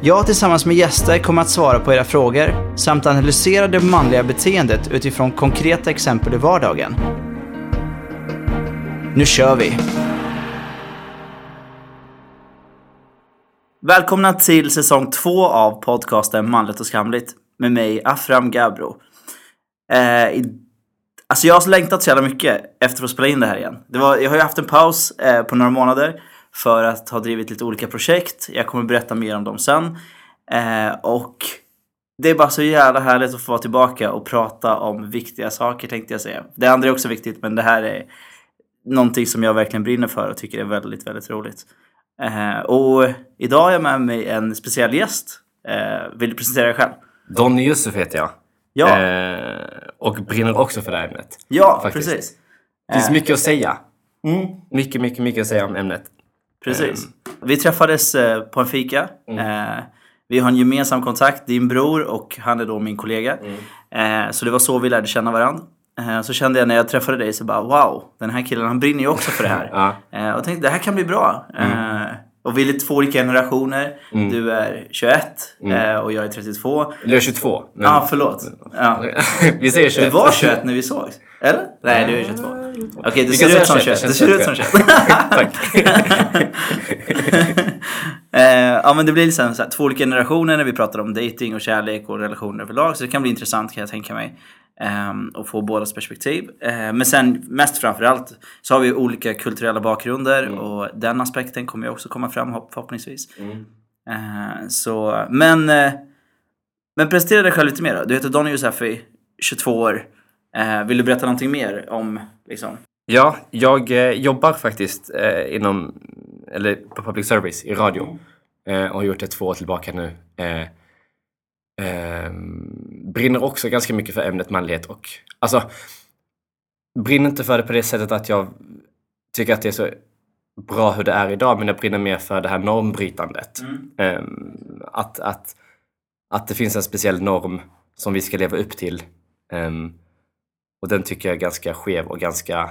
Jag tillsammans med gäster kommer att svara på era frågor samt analysera det manliga beteendet utifrån konkreta exempel i vardagen. Nu kör vi! Välkomna till säsong två av podcasten Manligt och skamligt med mig Afram Gabro. Eh, i, alltså jag har längtat så jävla mycket efter att spela in det här igen. Det var, jag har ju haft en paus eh, på några månader för att ha drivit lite olika projekt. Jag kommer berätta mer om dem sen. Eh, och det är bara så jävla härligt att få vara tillbaka och prata om viktiga saker tänkte jag säga. Det andra är också viktigt men det här är någonting som jag verkligen brinner för och tycker är väldigt, väldigt roligt. Eh, och idag har jag med mig en speciell gäst. Eh, vill du presentera dig själv? Donny Yusuf heter jag. Ja, Eh, och brinner också för det här ämnet. ja faktiskt. precis. Det finns Eh, mycket att säga. Mm, Mycket, mycket, mycket att säga om ämnet. Precis. Vi träffades eh, på en fika. Eh, vi har en gemensam kontakt, din bror och han är då min kollega. Eh, så det var så vi lärde känna varandra. Så kände jag när jag träffade dig så bara wow, den här killen han brinner ju också för det här. Ja. Och tänkte det här kan bli bra. Eh, och vi är lite två olika generationer. Du är 21 eh, och jag är 32. Du är 22. Men Ja, ah, förlåt. Ja. vi säger Du 21. var 21 när vi sågs? Eller? Nej, du är 22. Okej, du Vi ser ut som säga 21. 21, Du ser ut som 21. Tack. Eh, ja men det blir liksom så här, två olika generationer när vi pratar om dating och kärlek och relationer överlag. Så det kan bli intressant kan jag tänka mig. Och få bådas perspektiv. Eh, men sen mest framförallt så har vi olika kulturella bakgrunder och den aspekten kommer ju också komma fram hopp- förhoppningsvis. Eh, så, men, men presentera dig själv lite mer då. Du heter Donny Josefi, 22 år. Eh, vill du berätta någonting mer om liksom? Ja, jag eh, jobbar faktiskt eh, inom, eller på public service i radio. Eh, och har gjort det två år tillbaka nu. Eh, eh, brinner också ganska mycket för ämnet manlighet och alltså brinner inte för det på det sättet att jag tycker att det är så bra hur det är idag men jag brinner mer för det här normbrytandet. Eh, att, att, att det finns en speciell norm som vi ska leva upp till. Ehm, och den tycker jag är ganska skev och ganska,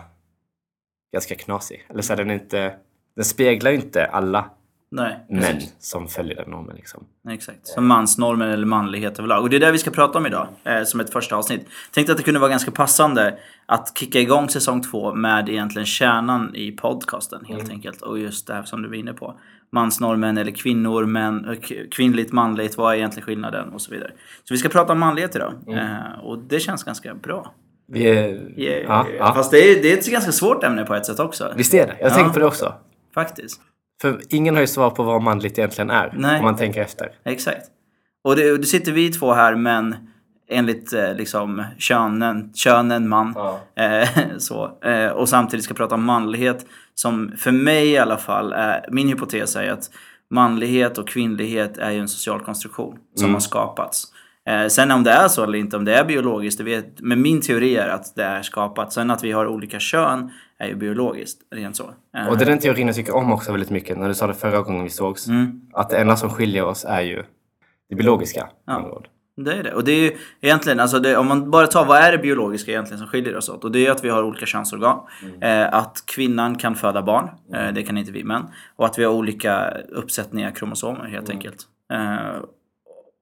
ganska knasig. Eller så är den inte, den speglar ju inte alla Nej, män som följer den normen. Liksom. Exakt, som mansnormen eller manlighet överlag. Och det är det vi ska prata om idag, eh, som ett första avsnitt. Tänkte att det kunde vara ganska passande att kicka igång säsong två med egentligen kärnan i podcasten helt enkelt. Och just det här som du var inne på. Mansnormen eller kvinnor, män, eh, kvinnligt, manligt, vad är egentligen skillnaden och så vidare. Så vi ska prata om manlighet idag. Eh, och det känns ganska bra. Är, Yeah. ja, ja. Fast det är, det är ett ganska svårt ämne på ett sätt också. Visst är det? Jag Ja. tänker på det också. Faktiskt. För ingen har ju svar på vad manligt egentligen är. Nej. Om man tänker efter. Exakt. Och det, det sitter vi två här men enligt eh, liksom könen, könen man. Ja. Eh, så. Eh, och samtidigt ska prata om manlighet som för mig i alla fall är, min hypotes är att manlighet och kvinnlighet är ju en social konstruktion som har skapats. Eh, sen om det är så eller inte, om det är biologiskt, det vet, men min teori är att det är skapat. Sen att vi har olika kön är ju biologiskt, rent så. Eh, Och det är den teorin jag tycker om också väldigt mycket. När du sa det förra gången vi sågs. Mm. Att det enda som skiljer oss är ju det biologiska. Ja. Det är det. Och det är ju egentligen, alltså det, om man bara tar vad är det biologiska egentligen som skiljer oss åt? Och det är att vi har olika könsorgan. Eh, att kvinnan kan föda barn, eh, det kan inte vi män. Och att vi har olika uppsättningar kromosomer helt enkelt. Eh,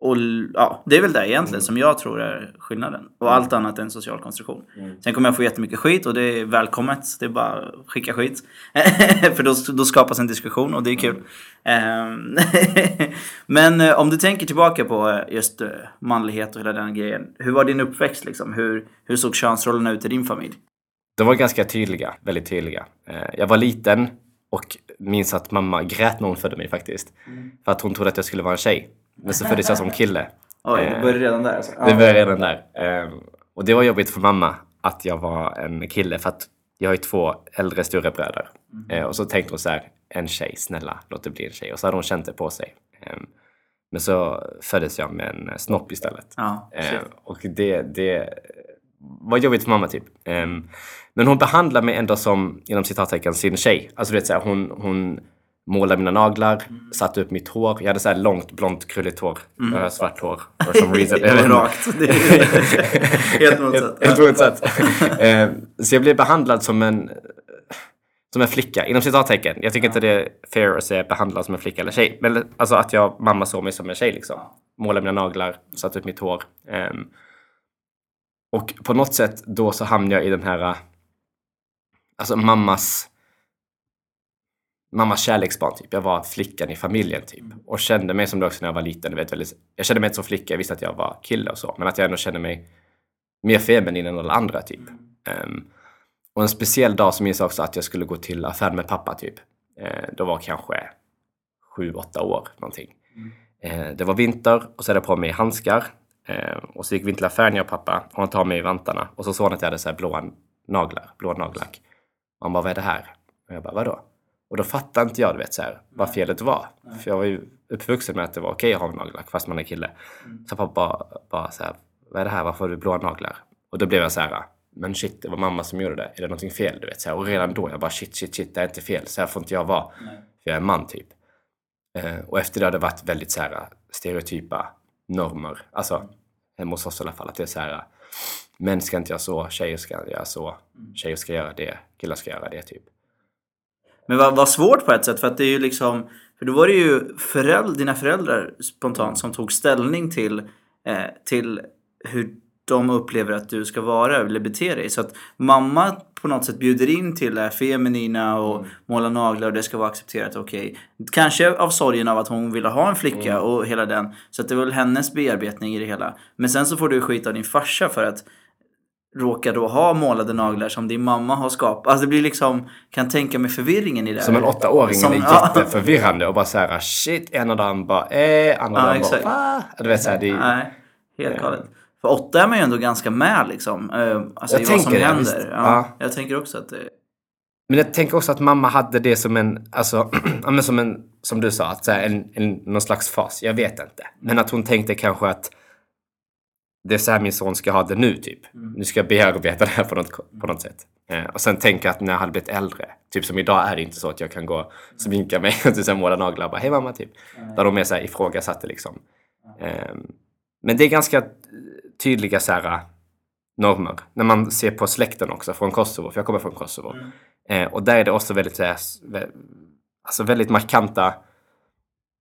och ja, det är väl det egentligen som jag tror är skillnaden. Och allt annat är en social konstruktion. Sen kommer jag få jättemycket skit och det är välkommet. Det är bara att skicka skit. För då, då skapas en diskussion och det är kul. Ehm, Men eh, om du tänker tillbaka på eh, just eh, manlighet och hela den grejen. Hur var din uppväxt liksom? Hur, hur såg könsrollerna ut i din familj? De var ganska tydliga, väldigt tydliga. Jag var liten och minns att mamma grät när hon födde mig faktiskt. För att hon trodde att jag skulle vara en tjej. Men så föddes jag som kille. Oj, Eh, det började redan där alltså. Det började redan där. Eh, Och det var jobbigt för mamma att jag var en kille för att jag har ju två äldre storebröder. Eh, Och så tänkte hon så här, en tjej, snälla låt det bli en tjej. Och så hade hon känt det på sig. Eh, Men så föddes jag med en snopp istället. Ja, Eh, och det, det var jobbigt för mamma typ. Ehm, men hon behandlar mig ändå som, inom citattecken, sin tjej. Alltså du vet, så här, hon, hon målade mina naglar, satte upp mitt hår. Jag hade så här långt, blont, krulligt hår. Har svart hår. For some reason. Rakt. Helt motsatt. Helt motsatt. Eh, Så jag blev behandlad som en, som en flicka, inom citattecken. Jag tycker inte det är fair att säga behandlad som en flicka eller tjej. Men alltså att jag, mamma såg mig som en tjej liksom. Målade mina naglar, satte upp mitt hår. Ehm, och på något sätt då så hamnade jag i den här, eh, alltså mammas mammas kärleksbarn typ. Jag var flickan i familjen typ. Och kände mig som det också när jag var liten. Du vet, väldigt, jag kände mig inte som flicka, jag visste att jag var kille och så. Men att jag ändå kände mig mer feminin än alla andra typ. Ehm, och en speciell dag så minns jag också att jag skulle gå till affären med pappa typ. Uh, då var kanske sju, åtta år någonting. Eh, det var vinter och så hade jag på mig handskar. Eh, och så gick vi till affären jag och pappa och han tar mig i vantarna. Och så såg han att jag hade så här blåa naglar, blå nagellack. Och han bara, vad är det här? Och jag bara, vadå? Och då fattade inte jag, du vet, så här, vad felet var. För jag var ju uppvuxen med att det var okej att ha nagellack fast man är kille. Så pappa bara, bara så här, vad är det här? Varför har du blåa naglar? Och då blev jag så här, men shit, det var mamma som gjorde det. Är det någonting fel? Du vet, så här, och redan då, jag bara shit, shit, shit, det är inte fel. Så här får inte jag vara. För jag är man typ. Eh, och efter det har det varit väldigt så här, stereotypa normer. Alltså, hemma hos oss i alla fall. Att det är så här, män ska inte göra så, tjejer ska göra så, tjejer ska göra det, killar ska göra det typ. Men vad, vad svårt på ett sätt för att det är ju liksom För då var det ju föräld, dina föräldrar spontant som tog ställning till eh, Till hur de upplever att du ska vara eller bete dig. Så att mamma på något sätt bjuder in till det feminina och måla naglar och det ska vara accepterat. Okej. Kanske av sorgen av att hon ville ha en flicka och hela den. Så att det var väl hennes bearbetning i det hela. Men sen så får du skit av din farsa för att råkar då ha målade naglar som din mamma har skapat. Alltså det blir liksom, kan tänka mig förvirringen i det. Som en åttaåring Som- är ja. jätteförvirrande och bara så här shit, ena dagen bara eh, andra Ja, dagen exakt. bara va? Du vet så här, det är, Nej, helt galet. För åtta är man ju ändå ganska med liksom. eh, Alltså Jag i vad som det, händer. Ja, Ja. Jag tänker också att det... Men jag tänker också att mamma hade det som en, alltså, som en, som du sa, att så här, en, en, någon slags fas. Jag vet inte. Men att hon tänkte kanske att det är så här min son ska ha det nu, typ. Nu ska jag bearbeta det här på något, på något sätt. Eh, och sen tänka att när jag hade blivit äldre, typ som idag är det inte så att jag kan gå och sminka mig och typ här måla naglar och bara hej mamma, typ. Där de mer så här ifrågasatte liksom. Eh, men det är ganska tydliga så här, normer. När man ser på släkten också från Kosovo, för jag kommer från Kosovo. Eh, och där är det också väldigt, så här, alltså väldigt markanta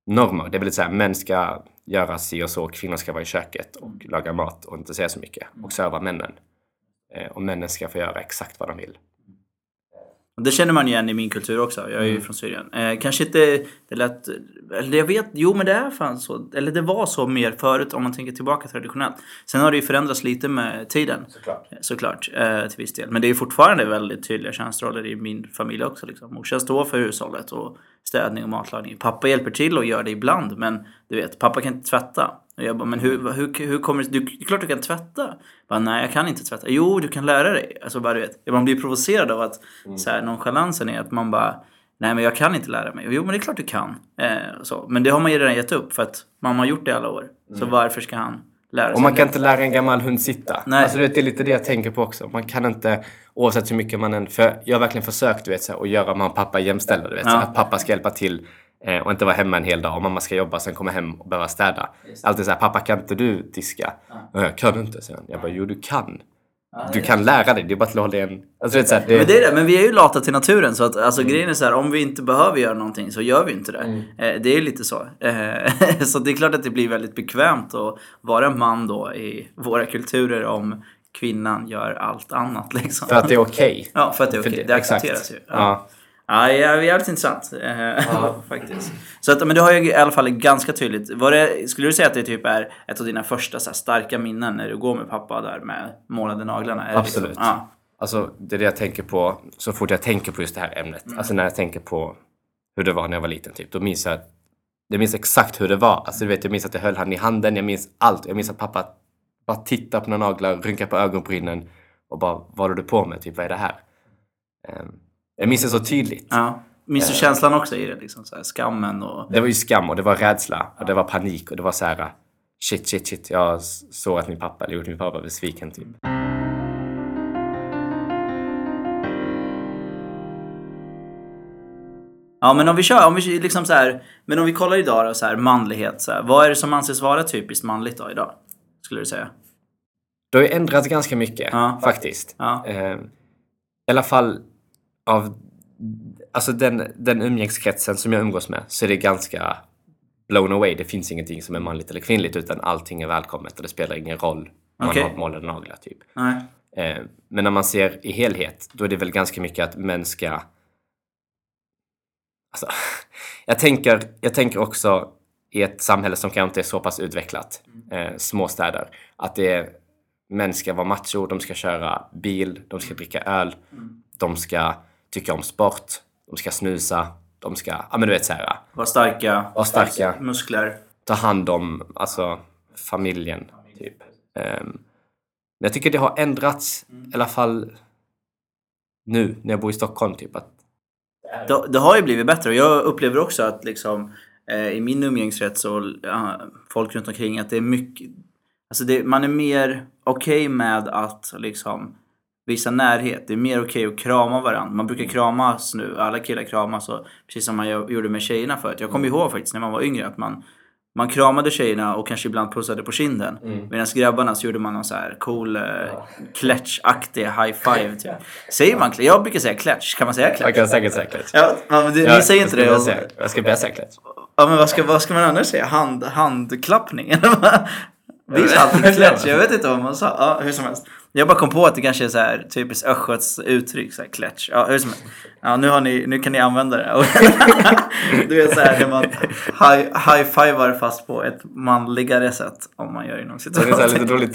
normer. Det är väldigt så här, män ska göra si och så, kvinnor ska vara i köket och laga mat och inte säga så mycket. Och serva männen. Eh, och männen ska få göra exakt vad de vill. Det känner man igen i min kultur också. Jag är ju Mm. från Syrien. Eh, kanske inte det lät... Eller jag vet, jo men det är fan så. Eller det var så mer förut om man tänker tillbaka traditionellt. Sen har det ju förändrats lite med tiden. Såklart. Såklart, eh, till viss del. Men det är fortfarande väldigt tydliga könsroller i min familj också. Liksom. Morsan står för hushållet och städning och matlagning. Pappa hjälper till och gör det ibland. Men du vet, pappa kan inte tvätta. Och jag bara, men hur, hur, hur kommer du... Det är klart du kan tvätta. Jag Bara, nej, jag kan inte tvätta. Jo, du kan lära dig. Alltså bara du vet. Man blir provocerad av att så här, nonchalansen är att man bara Nej men jag kan inte lära mig. Jo men det är klart du kan. Eh, så. Men det har man ju redan gett upp för att mamma har gjort det i alla år. Så varför ska han lära sig? Och man kan det? inte lära en gammal hund sitta. Nej. Alltså, vet, det är lite det jag tänker på också. Man kan inte, oavsett hur mycket man än... För jag har verkligen försökt du vet, så här, att göra mamma och pappa jämställda. Du vet, så Ja. här, att pappa ska hjälpa till och inte vara hemma en hel dag. Och mamma ska jobba, sen komma hem och behöva städa. Alltid så här, pappa kan inte du diska? Ja. Jag kan inte, säger han. Jag bara, jo du kan. Du kan lära dig, det är bara att hålla en... Alltså, du vet, så här, det, Men det är det, men vi är ju lata till naturen så att alltså grejen är så här, om vi inte behöver göra någonting så gör vi inte det. Eh, det är lite så. Eh, så det är klart att det blir väldigt bekvämt att vara man då i våra kulturer om kvinnan gör allt annat liksom. För att det är okej. Ja, för att det är okej. det- Det exakt. accepteras ju. Ja. Ja, det är jävligt intressant. Eh, faktiskt. Så att, men du har ju i alla fall ganska tydligt. Var det, skulle du säga att det typ är ett av dina första här, starka minnen när du går med pappa där med målade naglarna? Är det Absolut. Liksom, ja. Alltså, det är det jag tänker på så fort jag tänker på just det här ämnet. Alltså när jag tänker på hur det var när jag var liten, typ. Då minns jag, jag minns exakt hur det var. Alltså, du vet, jag minns att jag höll han i handen, jag minns allt. Jag minns att pappa bara tittade på mina naglar, rynkade på ögonbrynen och bara, vad håller du på med? Typ, vad är det här? Ehm, jag minns det så tydligt. Ja. Minns du eh. känslan också i det? Liksom, så här, skammen och... Det var ju skam och det var rädsla och det var panik och det var så här shit, shit, shit. Jag såg att min pappa eller gjorde min pappa besviken typ. Ja, men om vi kör, om vi liksom så här, men om vi kollar idag då, så här, manlighet. Så här, vad är det som anses vara typiskt manligt då, idag? Skulle du säga? Det har ju ändrats ganska mycket ja. faktiskt. Ja. Eh, I alla fall av alltså den, den umgängskretsen som jag umgås med så är det ganska blown away. Det finns ingenting som är manligt eller kvinnligt utan allting är välkommet och det spelar ingen roll om Okej. man har mål eller naglar. Typ. Nej. Eh, men när man ser i helhet, då är det väl ganska mycket att män ska... Alltså, jag, tänker, jag tänker också i ett samhälle som kanske inte är så pass utvecklat, eh, småstäder, att det är, män ska vara macho, de ska köra bil, de ska dricka öl, de ska tycka om sport, de ska snusa, de ska, ja men du vet så här, Var starka. Var starka. Muskler. ta hand om alltså, familjen. Typ. Ehm, men jag tycker det har ändrats, i alla fall nu när jag bor i Stockholm. Typ, att, Det, det har ju blivit bättre och jag upplever också att liksom eh, i min umgängeskrets och folk runt omkring att det är mycket Alltså det, man är mer okej med att liksom visa närhet. Det är mer okej att krama varandra. Man brukar kramas nu, alla killar kramas och precis som man gjorde med tjejerna förut. Jag kommer ihåg faktiskt när man var yngre att man man kramade tjejerna och kanske ibland pussade på kinden. Medan grabbarna så gjorde man någon så här cool uh, klatschaktig high five typ. Säger man klatsch? Jag brukar säga klatsch. Kan man säga jag klatsch? kan säkert säga klätt. Ja, men du, Ja, ni säger jag inte det? och- säga- Jag ska börja säga klätt. Ja men vad ska, vad ska man annars säga? Hand, handklappning? Vi sa alltid klatsch, jag vet inte vad man sa. Ja, hur som helst. Jag bara kom på att det kanske är så här typiskt östgötskt uttryck, så här. Ja, hur som. Ja, nu, har ni, nu kan ni använda det. Du vet så här när man high- high-fivar fast på ett manligare sätt om man gör inom Så det är så lite dålig,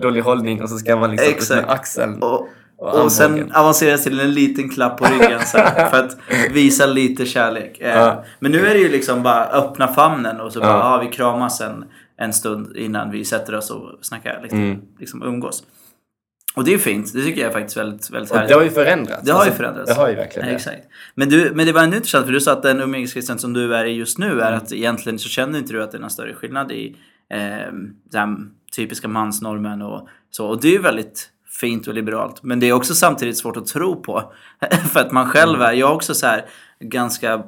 dålig hållning och så ska man liksom ut med axeln. Och, Och och sen avanceras till en liten klapp på ryggen så här, för att visa lite kärlek. Eh, Ja. Men nu är det ju liksom bara öppna famnen och så bara, Ja. ja. vi kramas en, en stund innan vi sätter oss och snackar, liksom, Mm. liksom umgås. Och det är fint, det tycker jag är faktiskt väldigt, väldigt härligt. det har ju förändrats. Det har ju Alltså, förändrats. Det har ju verkligen Ja. Exakt. Men, du, men det var ändå intressant för du sa att den umgängeskretsen som du är i just nu Mm. är att egentligen så känner inte du att det är någon större skillnad i eh, den typiska mansnormen och så. Och det är ju väldigt fint och liberalt. Men det är också samtidigt svårt att tro på. för att man själv Mm. är, jag har också så här ganska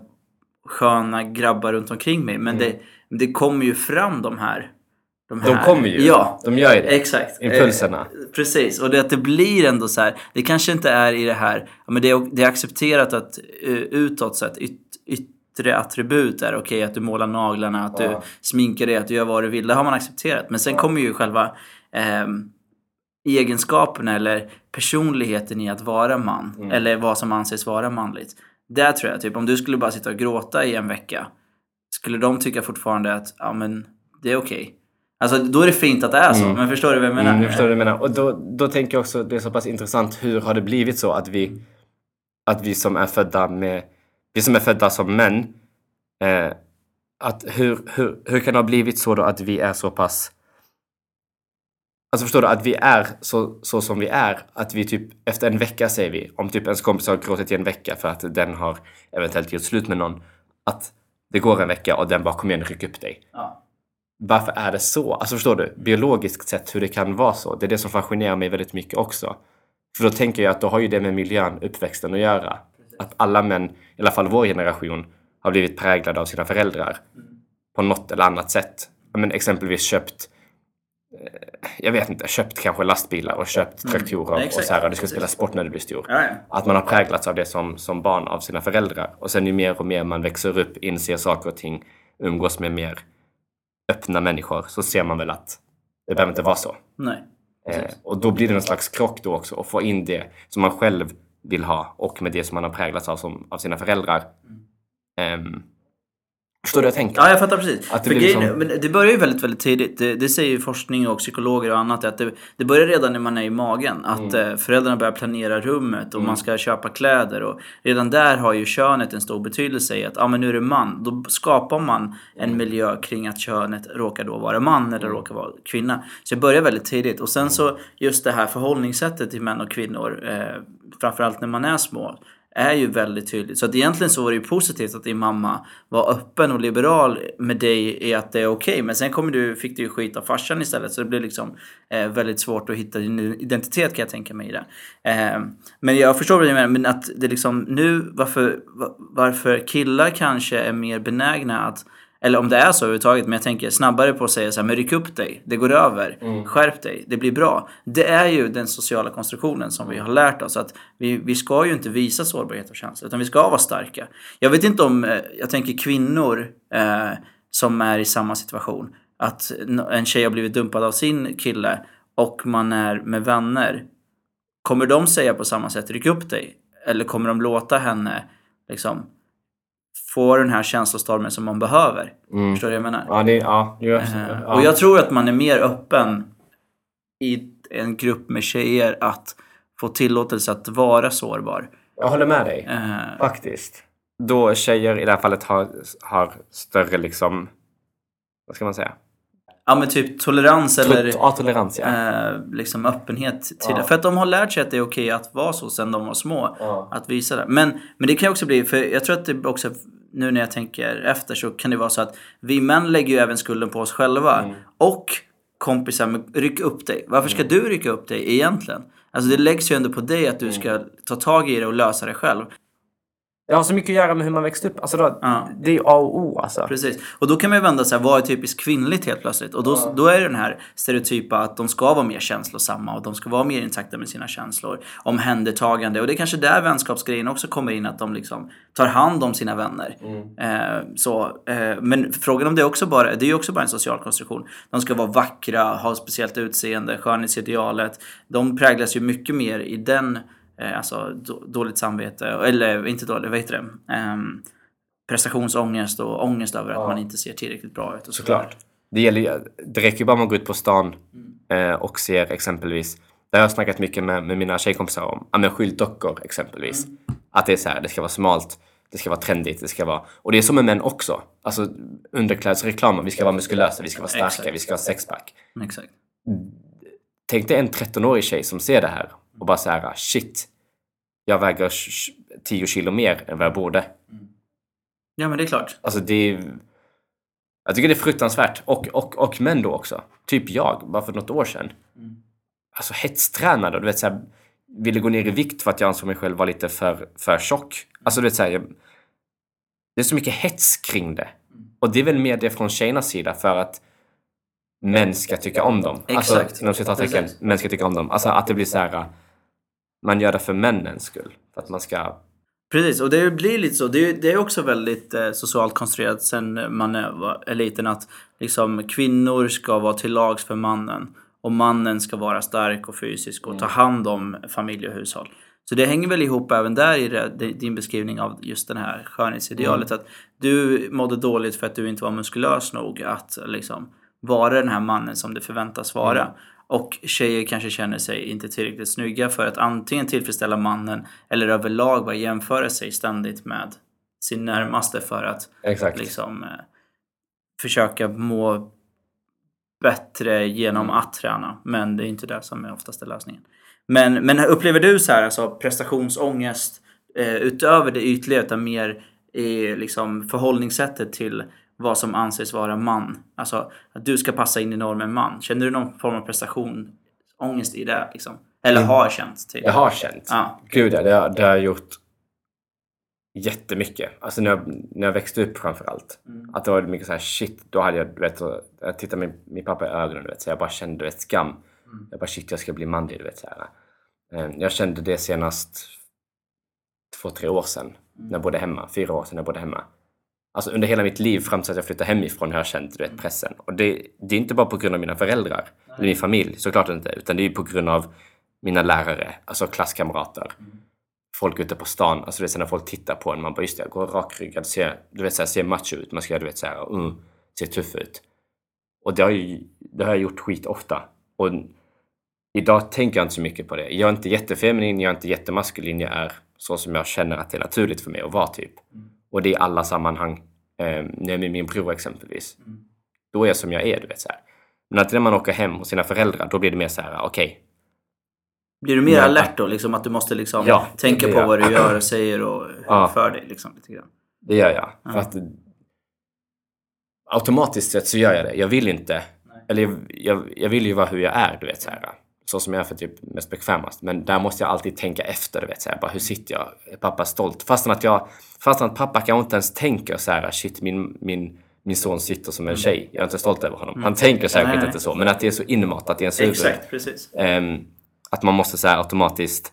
sköna grabbar runt omkring mig. Men det, det kommer ju fram de här. De här- kommer ju. Ja, De gör ju det. Exakt. Impulserna. Eh, Precis, och det att det blir ändå så här. Det kanske inte är i det här, ja, men det är, det är accepterat att uh, utåt sett, yt, yttre attribut är okej att du målar naglarna, att du Ja. sminkar dig, att du gör vad du vill. Det har man accepterat. Men sen kommer ju själva ehm, egenskaperna eller personligheten i att vara man. Mm. Eller vad som anses vara manligt. Där tror jag, typ om du skulle bara sitta och gråta i en vecka. Skulle de tycka fortfarande att, ja men det är okej. Alltså då är det fint att det är så, men förstår du vad jag menar? Mm, jag förstår vad du menar. Och då, då tänker jag också, det är så pass intressant, hur har det blivit så att vi, att vi som är födda med, vi som är födda som män, eh, att hur, hur, hur kan det ha blivit så då att vi är så pass Alltså förstår du, att vi är så, så som vi är. Att vi typ efter en vecka säger vi, om typ ens kompis har gråtit i en vecka för att den har eventuellt gjort slut med någon. Att det går en vecka och den bara kom igen, ryck upp dig Ja. Varför är det så? Alltså förstår du? Biologiskt sett hur det kan vara så. Det är det som fascinerar mig väldigt mycket också. För då tänker jag att då har ju det med miljön, uppväxten att göra. Att alla män, i alla fall vår generation, har blivit präglade av sina föräldrar. På något eller annat sätt. Men exempelvis köpt eh, jag vet inte, köpt kanske lastbilar och köpt traktorer och Exakt. så här och du ska spela sport när du blir stor. Ja, ja. Att man har präglats av det som, som barn av sina föräldrar. Och sen ju mer och mer man växer upp, inser saker och ting, umgås med mer öppna människor, så ser man väl att det behöver inte vara så. Nej. Eh, och då blir det någon slags krock då också, att få in det som man själv vill ha och med det som man har präglats av som, av sina föräldrar. Ehm, förstår du vad jag tänker? Ja, jag fattar precis. Att det blir grejen, liksom- men det börjar ju väldigt, väldigt tidigt. Det, det säger ju forskning och psykologer och annat. Att det, det börjar redan när man är i magen. Att Mm. eh, föräldrarna börjar planera rummet och man ska köpa kläder. Och redan där har ju könet en stor betydelse i att ah, men nu är det man. Då skapar man Mm. en miljö kring att könet råkar då vara man eller råkar vara kvinna. Så det börjar väldigt tidigt. Och sen så just det här förhållningssättet till män och kvinnor. Eh, framförallt när man är små är ju väldigt tydligt. Så att egentligen så var det ju positivt att din mamma var öppen och liberal med dig i att det är okej. Okay. Men sen kom du, fick du ju skit av farsan istället så det blev liksom eh, väldigt svårt att hitta din identitet kan jag tänka mig i det. Eh, men jag förstår vad du menar, men att det liksom nu varför, varför killar kanske är mer benägna att eller om det är så överhuvudtaget, men jag tänker snabbare på att säga så här, men ryck upp dig, det går över, mm. skärp dig, det blir bra. Det är ju den sociala konstruktionen som vi har lärt oss att vi, vi ska ju inte visa sårbarhet och känslor, utan vi ska vara starka. Jag vet inte om, eh, jag tänker kvinnor eh, som är i samma situation, att en tjej har blivit dumpad av sin kille och man är med vänner. Kommer de säga på samma sätt, ryck upp dig? Eller kommer de låta henne liksom få den här känslostormen som man behöver. Mm. Förstår du vad jag menar? Ja, det, ja, det uh, ja. Och jag tror att man är mer öppen i en grupp med tjejer att få tillåtelse att vara sårbar. Jag håller med dig. Uh, faktiskt. Då tjejer i det här fallet har, har större liksom, vad ska man säga? Ja men typ tolerans eller ja, tolerans, ja. eh, liksom öppenhet till ja. det. För att de har lärt sig att det är okej att vara så sen de var små. Ja. Att visa det. Men, men det kan ju också bli, för jag tror att det också nu när jag tänker efter så kan det vara så att vi män lägger ju även skulden på oss själva. Mm. Och kompisar, ryck upp dig. Varför ska mm. du rycka upp dig egentligen? Alltså det läggs ju ändå på dig att du mm. ska ta tag i det och lösa det själv. Det har så mycket att göra med hur man växte upp. Alltså då, ja. Det är A och O alltså. Precis. Och då kan man ju vända sig vad är typiskt kvinnligt helt plötsligt? Och då, ja. då är det den här stereotypa att de ska vara mer känslosamma och de ska vara mer intakta med sina känslor. Omhändertagande. Och det är kanske där vänskapsgrejen också kommer in, att de liksom tar hand om sina vänner. Mm. Eh, så, eh, men frågan om det är också bara, det är ju också bara en social konstruktion. De ska vara vackra, ha speciellt utseende, skönhetsidealet. De präglas ju mycket mer i den alltså dåligt samvete, eller inte dåligt, vad heter det? Eh, prestationsångest och ångest över ja. att man inte ser tillräckligt bra ut. Och så Såklart. Det, gäller, det räcker ju bara med att gå ut på stan mm. eh, och ser exempelvis, det har jag snackat mycket med, med mina tjejkompisar om, ja men skyltdockor exempelvis. Mm. Att det är så här, det ska vara smalt, det ska vara trendigt, det ska vara... Och det är som med män också. Alltså underklädesreklam, vi ska vara muskulösa, vi ska vara starka, Exakt. vi ska ha sexpack. Exakt. Tänk dig en 13-årig tjej som ser det här och bara så här, shit, jag väger 10 kilo mer än vad jag borde. Ja, men det är klart. Alltså det är, Jag tycker det är fruktansvärt. Och, och, och män då också. Typ jag, bara för något år sedan. Mm. Alltså hetstränade du vet så här, ville gå ner i vikt för att jag ansåg mig själv vara lite för, för tjock. Alltså du vet så här, jag, det är så mycket hets kring det. Mm. Och det är väl mer det från tjejernas sida för att män ska tycka om dem. Alltså, Exakt. Alltså, inom citattecken, män ska tycka om dem. Alltså att det blir så här man gör det för männens skull. För att man ska... Precis, och det blir lite så. Det är, det är också väldigt eh, socialt konstruerat sen man är, är liten att liksom, kvinnor ska vara till lags för mannen. Och mannen ska vara stark och fysisk och ta mm. hand om familj och hushåll. Så det hänger väl ihop även där i det, din beskrivning av just det här skönhetsidealet. Mm. Att du mådde dåligt för att du inte var muskulös nog att liksom, vara den här mannen som du förväntas vara. Mm. Och tjejer kanske känner sig inte tillräckligt snygga för att antingen tillfredsställa mannen eller överlag bara jämföra sig ständigt med sin närmaste för att Exakt. liksom eh, försöka må bättre genom mm. att träna. Men det är inte det som är oftast lösningen. Men, men upplever du så här, alltså prestationsångest eh, utöver det ytliga utan mer i liksom förhållningssättet till vad som anses vara man. Alltså att du ska passa in i normen man. Känner du någon form av prestationsångest i det? Liksom? Eller har känt? Typ? Jag har känt. Ja. Gud ja, det har, det har jag gjort jättemycket. Alltså när jag, när jag växte upp framförallt. Mm. Att det var mycket så här shit, då hade jag, du vet, jag tittade min, min pappa i ögonen, du vet, så jag bara kände, du vet, skam. Mm. Jag bara shit, jag ska bli manlig, du vet. Så här. Eh, jag kände det senast två, tre år sedan. Mm. När jag bodde hemma. Fyra år sedan när jag bodde hemma. Alltså under hela mitt liv fram till att jag flyttade hemifrån har jag känt du vet, pressen. Och det, det är inte bara på grund av mina föräldrar, eller min familj, såklart inte. Utan det är på grund av mina lärare, alltså klasskamrater. Mm. Folk ute på stan, alltså det är när folk tittar på en, man bara just det, jag går rakryggad, ser, du vet, så här, ser macho ut, man ska du vet, så här, mm, ser tuff ut. Och det har, ju, det har jag gjort skit ofta. Och idag tänker jag inte så mycket på det. Jag är inte jättefeminin, jag är inte jättemaskulin, jag är så som jag känner att det är naturligt för mig att vara typ. Mm. Och det är i alla sammanhang. Eh, när jag är med min bror exempelvis. Mm. Då är jag som jag är, du vet. Så här. Men att när man åker hem hos sina föräldrar, då blir det mer så här, okej. Okay, Blir du mer Ja. alert då? Liksom att du måste liksom Ja, tänka på vad du gör och säger och Ja. för dig liksom lite grann. Det gör jag. Ja. För att automatiskt sett så gör jag det. Jag vill inte. Eller jag, jag, jag vill ju vara hur jag är, du vet så här. Så som jag är för typ mest bekvämast. Men där måste jag alltid tänka efter, vet så här. Bara hur sitter jag? Är pappa stolt? Fastän att jag, fastän att pappa kanske inte ens tänker så här, shit min, min, min son sitter som en tjej. Jag är inte stolt över honom. Han tänker säkert Nej, inte så. Men att det är så inmatat i ens huvud. Exakt, precis. Ehm, att man måste så här automatiskt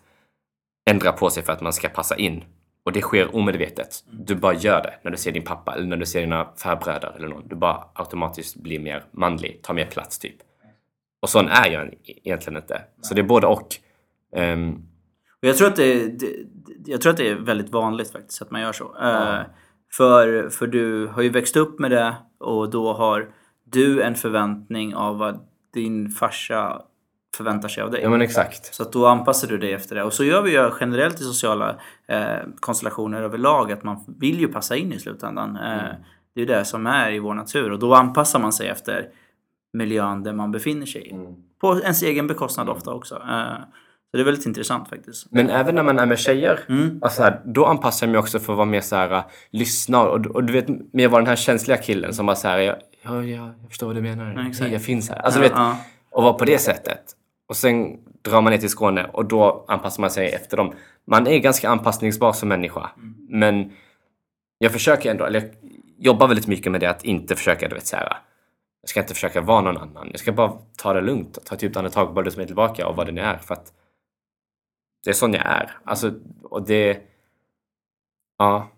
ändra på sig för att man ska passa in. Och det sker omedvetet. Du bara gör det när du ser din pappa eller när du ser dina farbröder eller någon. Du bara automatiskt blir mer manlig, tar mer plats typ. Och sån är jag egentligen inte. Så det är både och. Och jag, tror att det, det, jag tror att det är väldigt vanligt faktiskt att man gör så. Eh, för, för du har ju växt upp med det och då har du en förväntning av vad din farsa förväntar sig av dig. ja men exakt. Så att då anpassar du dig efter det. Och så gör vi ju generellt i sociala eh, konstellationer överlag att man vill ju passa in i slutändan. Eh, Det är ju det som är i vår natur och då anpassar man sig efter miljön där man befinner sig i. På ens egen bekostnad ofta också. Eh, så det är väldigt intressant faktiskt. Men även när man är med tjejer, Mm. alltså här, då anpassar jag mig också för att vara mer så här, uh, lyssna och, och du vet, mer vara den här känsliga killen som bara så här, ja, ja, ja, jag förstår vad du menar. Ja, exakt. Jag finns här. Alltså, Ja, vet, ja. och vara på det sättet. Och sen drar man ner till Skåne och då anpassar man sig efter dem. Man är ganska anpassningsbar som människa. Men jag försöker ändå, eller jag jobbar väldigt mycket med det att inte försöka, du vet så här. Jag ska inte försöka vara någon annan. Jag ska bara ta det lugnt. Ta ett djupt andetag, bara luta mig tillbaka och vad det nu är. För att det är sån jag är. Alltså, och det... Ja,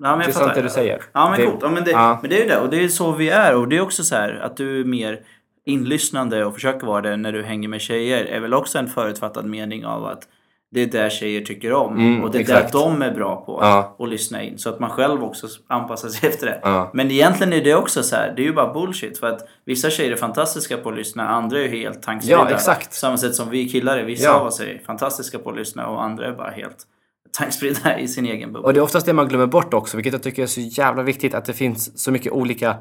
Ja, det är sant det du säger. Ja men det, coolt. Ja, men, det, ja. men det är ju det. Och det är så vi är. Och det är också så här att du är mer inlyssnande och försöker vara det när du hänger med tjejer är väl också en förutfattad mening av att det är det tjejer tycker om. Mm, och det är exakt. det de är bra på. Ja. Att lyssna in. Så att man själv också anpassar sig efter det. Ja. Men egentligen är det också så här, det är ju bara bullshit. För att vissa tjejer är fantastiska på att lyssna, andra är ju helt tankspridda. Ja, exakt. Samma sätt som vi killar är. Vissa Ja. av oss är fantastiska på att lyssna och andra är bara helt tankspridda i sin egen bubbla. Och det är oftast det man glömmer bort också, vilket jag tycker är så jävla viktigt, att det finns så mycket olika...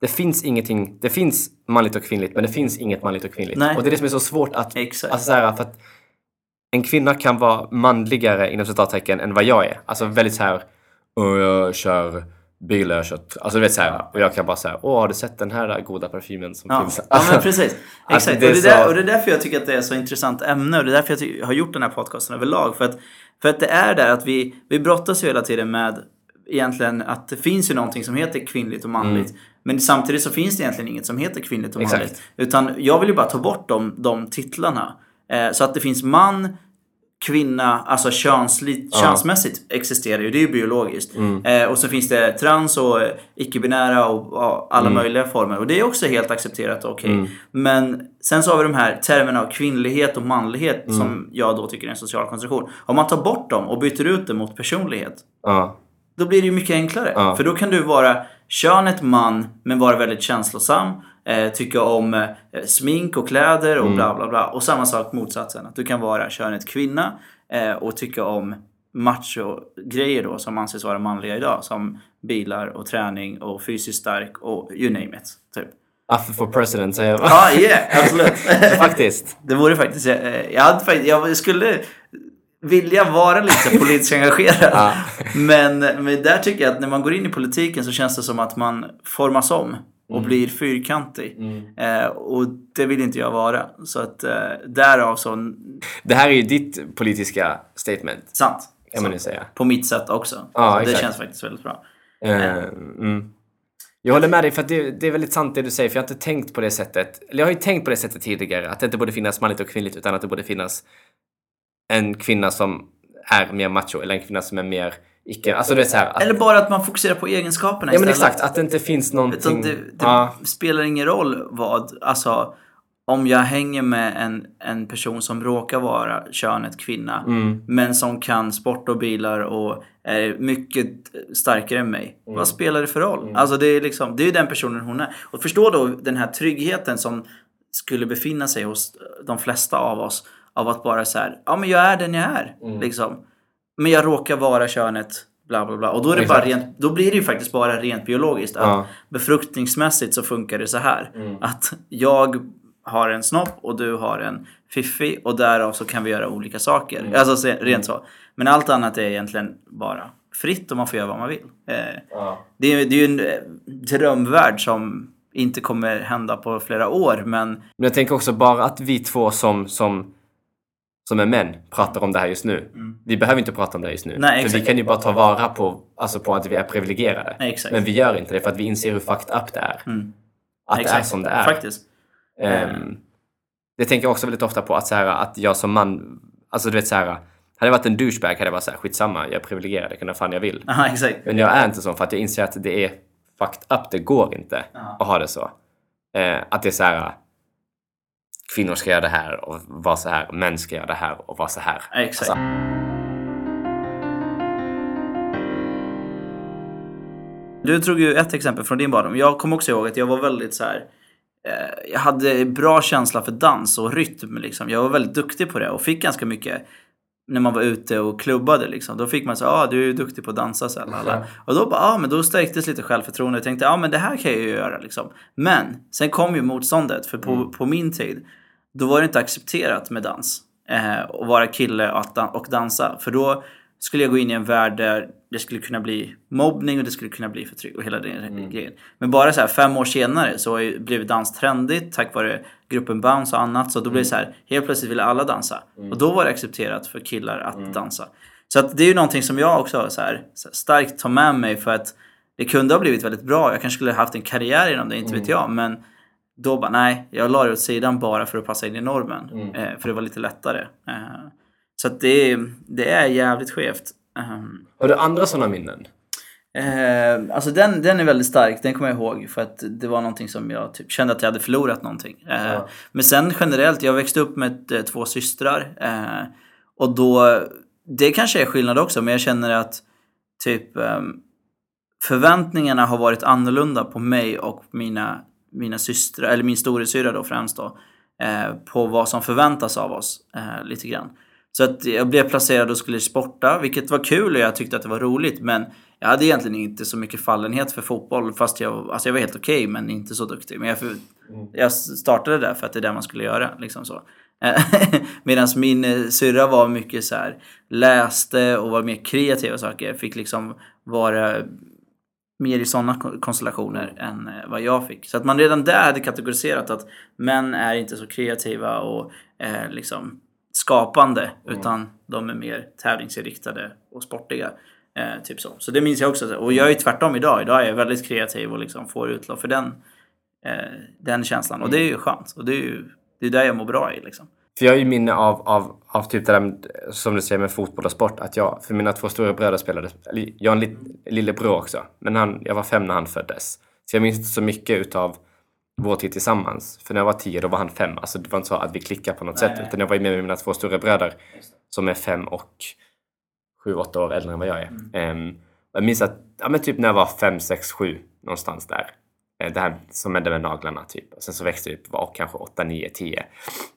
Det finns ingenting... Det finns manligt och kvinnligt, men det finns inget manligt och kvinnligt. Nej. Och det är det som är så svårt att... Exakt. Alltså så här, för att en kvinna kan vara manligare inom citattecken än vad jag är. Alltså väldigt så här... "Åh, jag kör bil, jag kör... Alltså du vet så här, och jag kan bara säga Åh, har du sett den här goda parfymen som Ja, finns? ja men precis. Alltså, Exakt. det är och, det så- där, och det är därför jag tycker att det är så intressant ämne och det är därför jag ty- har gjort den här podcasten överlag. För att, för att det är där att vi, vi brottas ju hela tiden med egentligen att det finns ju någonting som heter kvinnligt och manligt. Men samtidigt så finns det egentligen inget som heter kvinnligt och Mm. Exakt. manligt. Utan jag vill ju bara ta bort de, de titlarna. Eh, så att det finns man, kvinna, alltså könsligt, könsmässigt existerar ju, det är ju biologiskt. Mm. Eh, och så finns det trans och icke-binära och, och alla Mm. möjliga former. Och det är också helt accepterat och okej. Men sen så har vi de här termerna av kvinnlighet och manlighet Mm. som jag då tycker är en social konstruktion. Om man tar bort dem och byter ut det mot personlighet Ja. då blir det ju mycket enklare. Ja. För då kan du vara könet man men vara väldigt känslosam. Eh, tycka om eh, smink och kläder och bla bla bla. Och samma sak motsatsen. Att du kan vara könet kvinna eh, och tycka om macho-grejer då som anses vara manliga idag. Som bilar och träning och fysiskt stark och you name it. Typ. Affe for president säger jag. Ja, yeah, absolut. Faktiskt. Det vore faktiskt... Jag, hade, jag skulle vilja vara lite politiskt engagerad. Ja. Men, men där tycker jag att när man går in i politiken så känns det som att man formas om och blir fyrkantig. Eh, och det vill inte jag vara. Så att eh, därav så... Det här är ju ditt politiska statement, Sant. kan man ju säga. På mitt sätt också. Ja, så det känns faktiskt väldigt bra. Eh, mm. Jag håller med dig, för att det, det är väldigt sant det du säger, för jag har inte tänkt på det sättet. Eller jag har ju tänkt på det sättet tidigare, att det inte borde finnas manligt och kvinnligt, utan att det borde finnas en kvinna som är mer macho, eller en kvinna som är mer icke... Alltså det är så här, att, Eller bara att man fokuserar på egenskaperna Ja men istället. exakt, att det inte finns någonting... Det, det ja, spelar ingen roll vad, alltså om jag hänger med en, en person som råkar vara könet kvinna Mm. men som kan sport och bilar och är mycket starkare än mig. Mm. Vad spelar det för roll? Alltså det är liksom, det är ju den personen hon är. Och förstå då den här tryggheten som skulle befinna sig hos de flesta av oss av att bara så här, ja men jag är den jag är. Mm. Liksom. Men jag råkar vara könet bla bla bla. Och då, är det Exakt. bara rent, då blir det ju faktiskt bara rent biologiskt. Att Ja. Befruktningsmässigt så funkar det så här. Mm. Att jag har en snopp och du har en fiffi och därav så kan vi göra olika saker. Alltså se- rent så. Men allt annat är egentligen bara fritt och man får göra vad man vill. Eh, det, är, det är ju en eh, drömvärld som inte kommer hända på flera år men Men jag tänker också bara att vi två som, som, som är män pratar om det här just nu. Vi behöver inte prata om det här just nu. Mm. Nej, för exakt. vi kan ju bara ta vara på, alltså på att vi är privilegierade. Nej, exakt. Men vi gör inte det för att vi inser hur fucked up det är. Mm. Att det är som det är. Faktiskt. Ehm, det tänker jag också väldigt ofta på att, så här, att jag som man, alltså du vet så här, hade jag varit en douchebag hade jag varit så här, skitsamma, jag är privilegierad, jag kan göra fan jag vill. Aha, exakt. Men jag är inte så för att jag inser att det är fucked up, det går inte Ja. att ha det så. Eh, att det är så här, kvinnor ska göra det här och vara så här, män ska göra det här och vara så här. Exakt. Alltså, Du tog ju ett exempel från din barndom. Jag kommer också ihåg att jag var väldigt så här. Eh, jag hade bra känsla för dans och rytm. Liksom. Jag var väldigt duktig på det och fick ganska mycket när man var ute och klubbade. Liksom. Då fick man säga ah, du är ju duktig på att dansa. Så lala." Och då, bara, ah, men då stärktes lite självförtroende. Jag tänkte ah, men det här kan jag ju göra. Liksom. Men sen kom ju motståndet. För på, på min tid då var det inte accepterat med dans. Eh, att vara kille och, dan- och dansa. För då skulle jag gå in i en värld där det skulle kunna bli mobbning och det skulle kunna bli förtryck och hela den grejen. Men bara så här fem år senare så har ju- blev dans trendigt tack vare gruppen Bounce och annat. Så då blev det så här, helt plötsligt ville alla dansa. Och då var det accepterat för killar att dansa. Så att det är ju någonting som jag också så här, starkt tar med mig för att det kunde ha blivit väldigt bra. Jag kanske skulle ha haft en karriär inom det, inte vet jag. Men då bara nej, jag la det åt sidan bara för att passa in i normen. Eh, för det var lite lättare. Eh, så att det, är- det är jävligt skevt. Ehm, har du andra sådana minnen? Eh, alltså den, den är väldigt stark, den kommer jag ihåg för att det var någonting som jag typ kände att jag hade förlorat någonting. Eh, Ja. Men sen generellt, jag växte upp med eh, två systrar eh, och då, det kanske är skillnad också men jag känner att typ ehm, förväntningarna har varit annorlunda på mig och mina, mina systrar, eller min storasyrra då främst då, eh, på vad som förväntas av oss eh, lite grann. Så att jag blev placerad och skulle sporta, vilket var kul och jag tyckte att det var roligt. Men jag hade egentligen inte så mycket fallenhet för fotboll. Fast jag, alltså jag var helt okej, men inte så duktig. Men jag, jag startade där för att det är det man skulle göra. Liksom så. Medan min eh, syrra var mycket så här, läste och var mer kreativa saker. Fick liksom vara mer i sådana konstellationer än eh, vad jag fick. Så att man redan där hade kategoriserat att män är inte så kreativa och eh, liksom skapande utan de är mer tävlingsinriktade och sportiga. Eh, typ så. så det minns jag också. Och jag är tvärtom idag. Idag är jag väldigt kreativ och liksom får utlopp för den, eh, den känslan. Och det är ju skönt. Och det är ju det är där jag mår bra i. Liksom. För jag har ju minne av, av, av typ det där med, som du säger med fotboll och sport. Att jag, för mina två stora bröder spelade, jag har en lit, lillebror också. Men han, jag var fem när han föddes. Så jag minns inte så mycket utav vår tid tillsammans. För när jag var tio då var han fem. Alltså det var inte så att vi klickade på något sätt. Utan jag var ju med med mina två stora bröder. Som är fem och sju, åtta år äldre än vad jag är. Ehm, och jag minns att, ja men typ när jag var fem, sex, sju någonstans där. Eh, Det här som hände med naglarna typ. Och sen så växte jag upp, var kanske 8, 9, 10.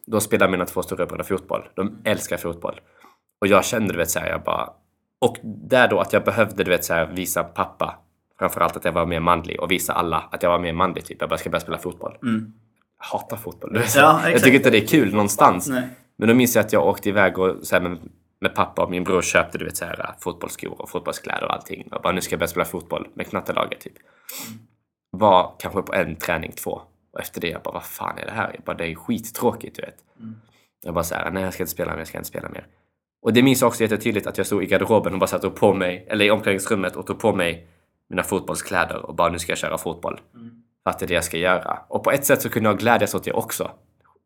Då spelade mina två stora bröder fotboll. De älskar fotboll. Och jag kände, du vet, så här, jag bara... Och där då att jag behövde, du vet, så här, visa pappa framförallt att jag var mer manlig och visa alla att jag var mer manlig. Typ. Jag bara ska börja spela fotboll. Jag hatar fotboll. Ja, jag tycker inte det är kul någonstans. Nej. Men då minns jag att jag åkte iväg och, så här, med, med pappa och min bror köpte du vet, så här, fotbollsskor och fotbollskläder och allting. Och bara nu ska jag börja spela fotboll med knattelaget typ. Var kanske på en träning, två. Och efter det jag bara, vad fan är det här? Jag bara, det är skittråkigt du vet. Jag bara så här, nej jag ska inte spela mer, jag ska inte spela mer. Och det minns jag också jättetydligt att jag stod i garderoben och bara satt och på mig, eller i omklädningsrummet och tog på mig mina fotbollskläder och bara nu ska jag köra fotboll. För att det är det jag ska göra. Och på ett sätt så kunde jag glädjas åt det också.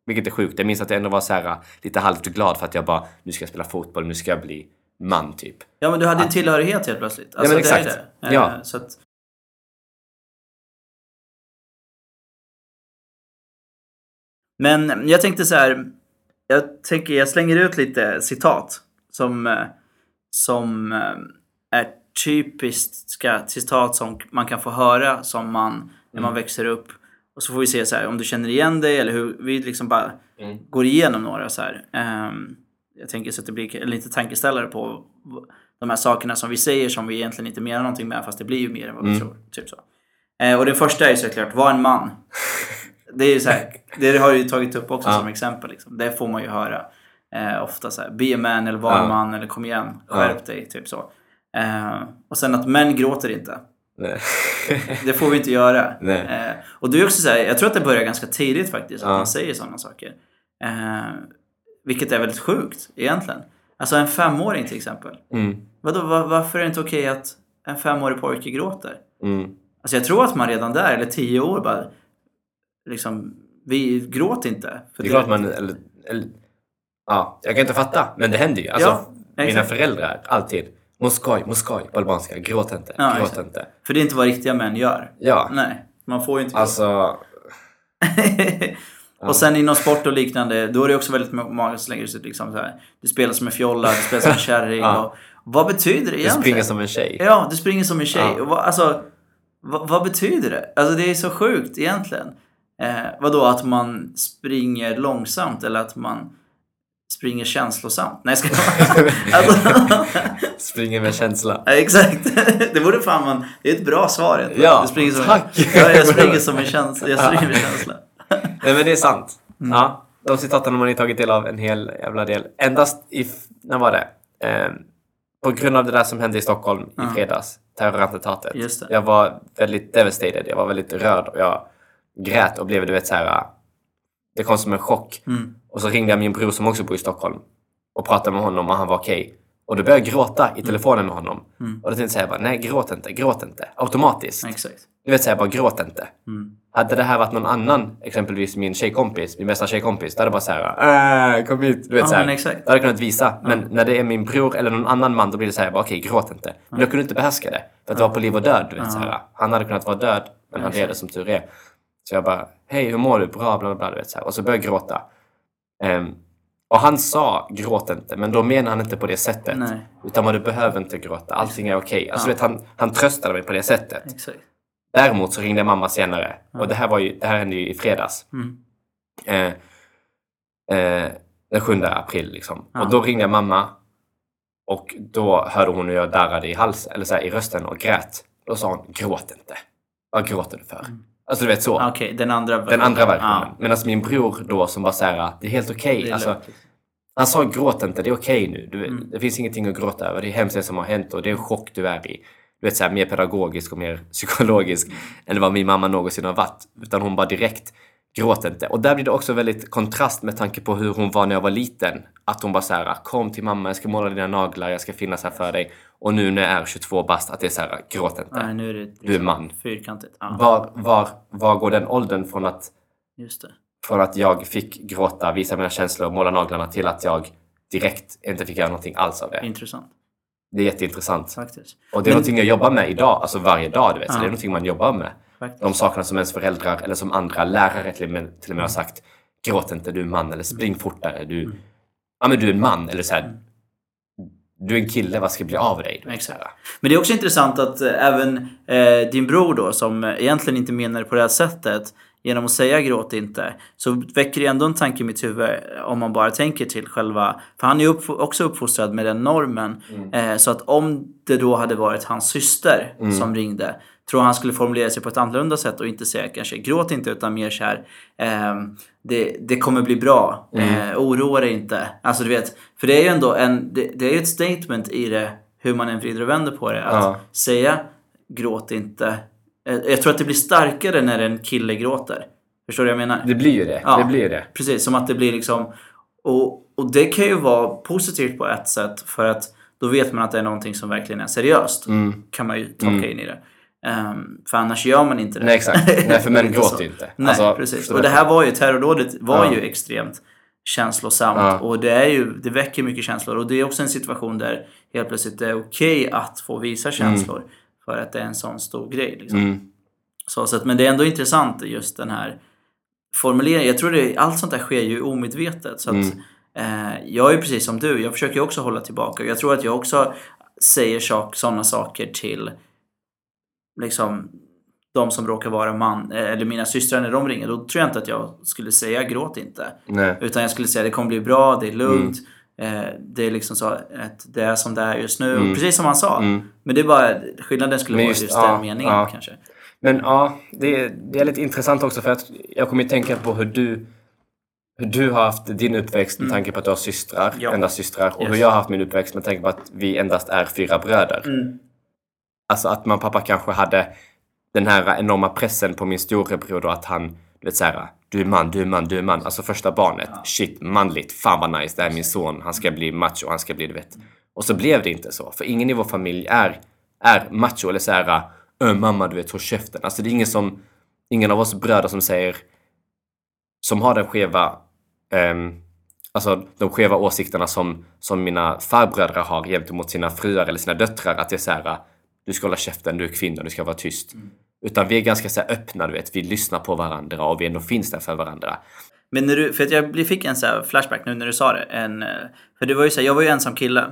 Vilket är sjukt. Jag minns att jag ändå var så här, lite halvt glad för att jag bara, nu ska jag spela fotboll, nu ska jag bli man typ. Ja men du hade en tillhörighet helt plötsligt. Alltså, men det är exakt. det. Eh, Ja. Så att... Men jag tänkte så här. Jag tänker jag slänger ut lite citat som, eh, som eh, är typiska citat som man kan få höra som man när man växer upp. Och så får vi se så här, om du känner igen dig eller hur. Vi liksom bara går igenom några så här. Ehm, jag tänker så att det blir lite tankeställare på de här sakerna som vi säger som vi egentligen inte menar någonting med fast det blir ju mer än vad vi tror. Typ så. Eh, och det första är såklart, var en man. Det, är ju så här, det har jag ju tagit upp också Ja. som exempel. Liksom. Det får man ju höra eh, ofta. Så här, Be a man eller var en Ja. man eller kom igen, Ja. skärp dig. Typ så. Eh, och sen att män gråter inte. Nej. Det får vi inte göra. Eh, och det är också så här, jag tror att det börjar ganska tidigt faktiskt, att Ja. man säger sådana saker. Eh, vilket är väldigt sjukt egentligen. Alltså en femåring till exempel. Mm. Vadå, va- varför är det inte okej att en femårig pojke gråter? Mm. Alltså jag tror att man redan där, eller tio år, bara liksom, vi gråter inte. För Det är klart man... Eller, eller, ja, jag kan inte fatta, men det händer ju. Alltså, Ja, mina föräldrar, alltid. Moskoj, moskoj på albanska. Gråt inte, Ja, gråt exakt. inte. För det är inte vad riktiga män gör. Ja, Nej, man får ju inte alltså... Och sen inom sport och liknande, då är det också väldigt många som slänger ut liksom så här. Du spelar som en fjolla, du spelar som en kärring. Ja. och, vad betyder det Du egentligen? springer som en tjej. Ja, du springer som en tjej. Ja. Alltså, vad, vad betyder det? Alltså det är så sjukt egentligen. Eh, vadå, att man springer långsamt eller att man springer känslosamt? Nej, ska jag alltså, Springer med känsla. Ja, Exakt. Det borde fan man... Det är ett bra svar egentligen. Ja, springer som, tack. Ja, jag springer som en känsla. Jag springer med känsla. Nej men det är sant. Mm. Ja, de citaten har man ju tagit del av en hel jävla del. Endast i... När var det? Eh, på grund av det där som hände i Stockholm i fredags. Terrorattentatet. Jag var väldigt devastated. Jag var väldigt rörd och jag grät och blev du vet så här. Det kom som en chock. Mm. Och så ringde jag min bror som också bor i Stockholm och pratade med honom och han var okej. Och då började jag gråta i telefonen med honom. Och då tänkte jag bara, nej gråt inte, gråt inte. Automatiskt. Exakt. Du vet säga bara gråt inte. Mm. Hade det här varit någon annan, exempelvis min tjejkompis, min bästa tjejkompis, då hade jag bara såhär äh, kom hit. Du vet Ja, såhär. men exakt. Då hade jag kunnat visa. Men när det är min bror eller någon annan man, då blir det såhär, okej gråt inte. Men jag kunde inte behärska det. För att det var på liv och död. Du vet, såhär. Han hade kunnat vara död, men han levde som tur är. Så jag bara, hej hur mår du? Bra, bla bla bla. Du vet, såhär. Och så började jag gråta. Ehm, och han sa gråt inte, men då menar han inte på det sättet. Nej. Utan du behöver inte gråta, allting är okej. Alltså, du vet, han, han tröstade mig på det sättet. Exakt. Däremot så ringde mamma senare. Och det här, var ju, det här hände ju i fredags. Mm. Eh, eh, den 7 april liksom. Ja. Och då ringde mamma. Och då hörde hon hur jag darrade i halsen, eller så här, i rösten och grät. Då sa hon, gråt inte. Vad gråter du för? Alltså du vet så. Ah, Okej, den andra Den andra versionen. Ja, Medan min bror då som var så här, det är helt okej. är Alltså, liksom. han sa gråt inte, det är okej nu. Du, Mm. Det finns ingenting att gråta över. Det är hemskt det som har hänt och det är en chock du är i. Du vet, så här, mer pedagogisk och mer psykologisk än vad min mamma någonsin har varit. Utan hon bara direkt, gråt inte. Och där blir det också väldigt kontrast med tanke på hur hon var när jag var liten. Att hon bara så här, kom till mamma, jag ska måla dina naglar, jag ska finnas här för dig. Och nu när jag är 22 bast, att det är så här, gråt inte. Nej, nu är det liksom Du är man. fyrkantigt. Ja, Var, var, var går den åldern från att just det. från att jag fick gråta, visa mina känslor och måla naglarna till att jag direkt inte fick göra någonting alls av det. Intressant Det är jätteintressant. faktiskt. Och det är Men- någonting jag jobbar med idag, alltså varje dag. Du vet. Så Ja. det är någonting man jobbar med. faktiskt. De sakerna som ens föräldrar eller som andra lärare till och med, till och med har sagt. Gråt inte, du är man. Eller spring fortare. Du, Mm. ja, men du är en man. Eller så här, Du är en kille, vad ska bli av dig? Exakt. Men det är också intressant att eh, även eh, din bror då, som egentligen inte menar det på det här sättet, genom att säga gråt inte, så väcker det ändå en tanke i mitt huvud eh, om man bara tänker till själva... För han är ju upp, också uppfostrad med den normen. Eh, så att om det då hade varit hans syster som ringde, tror han skulle formulera sig på ett annorlunda sätt och inte säga kanske gråt inte utan mer så här, ehm, det, det kommer bli bra, eh, oroa dig inte. Alltså du vet, för det är ju ändå en, det, det är ett statement i det hur man än vrider och vänder på det. Att Ja. säga gråt inte. Eh, Jag tror att det blir starkare när en kille gråter. Förstår du vad jag menar? Det blir ju det. Ja. Det blir det. Precis, som att det blir liksom... Och, och det kan ju vara positivt på ett sätt för att då vet man att det är någonting som verkligen är seriöst. Mm. Kan man ju tolka in i det. Ehm, för annars gör man inte det. Nej, exakt. Nej, för män gråter ju inte. Nej, Alltså, precis. Och det här var ju, terrordådet var Ja. ju extremt känslosamt. Ja. Och det, är ju, det väcker mycket känslor. Och det är också en situation där helt plötsligt det är okej att få visa känslor. För att det är en sån stor grej. Liksom. Mm. Så, så att, men det är ändå intressant just den här formuleringen. Jag tror det, allt sånt där sker ju omedvetet. Så att, Mm. eh, jag är precis som du, jag försöker ju också hålla tillbaka. Jag tror att jag också säger sak, sådana saker till liksom de som råkar vara man, eh, eller mina systrar när de ringer. Då tror jag inte att jag skulle säga gråt inte. Nej. Utan jag skulle säga det kommer bli bra, det är lugnt. Eh, det är liksom så att det är som det är just nu. Mm. Precis som han sa. Mm. Men det är bara, skillnaden skulle Men vara just- just, ja, den meningen ja. kanske. Men ja, det, det är lite intressant också för att jag kommer att tänka på hur du hur du har haft din uppväxt med tanke på att du har systrar, Mm. Ja. endast systrar. Och hur Yes. jag har haft min uppväxt med tanke på att vi endast är fyra bröder. Alltså att man pappa kanske hade den här enorma pressen på min storebror då att han, du vet såhär, du är man, du är man, du är man. Alltså första barnet, shit, manligt, fan vad nice, det här är min son, han ska bli macho, han ska bli, du vet. Och så blev det inte så, för ingen i vår familj är, är macho eller såhär, "Ö, mamma du vet, håll käften. Alltså det är ingen som, ingen av oss bröder som säger, som har den skeva, ehm, alltså de skeva åsikterna som, som mina farbröder har gentemot sina fruar eller sina döttrar. Att det är så här, du ska hålla käften, du är kvinna, du ska vara tyst. Utan vi är ganska så öppna, du vet. Vi lyssnar på varandra och vi ändå finns där för varandra. Men när du, för att jag fick en så flashback nu när du sa det. En, eh, för det var ju så här, jag var ju ensam kille.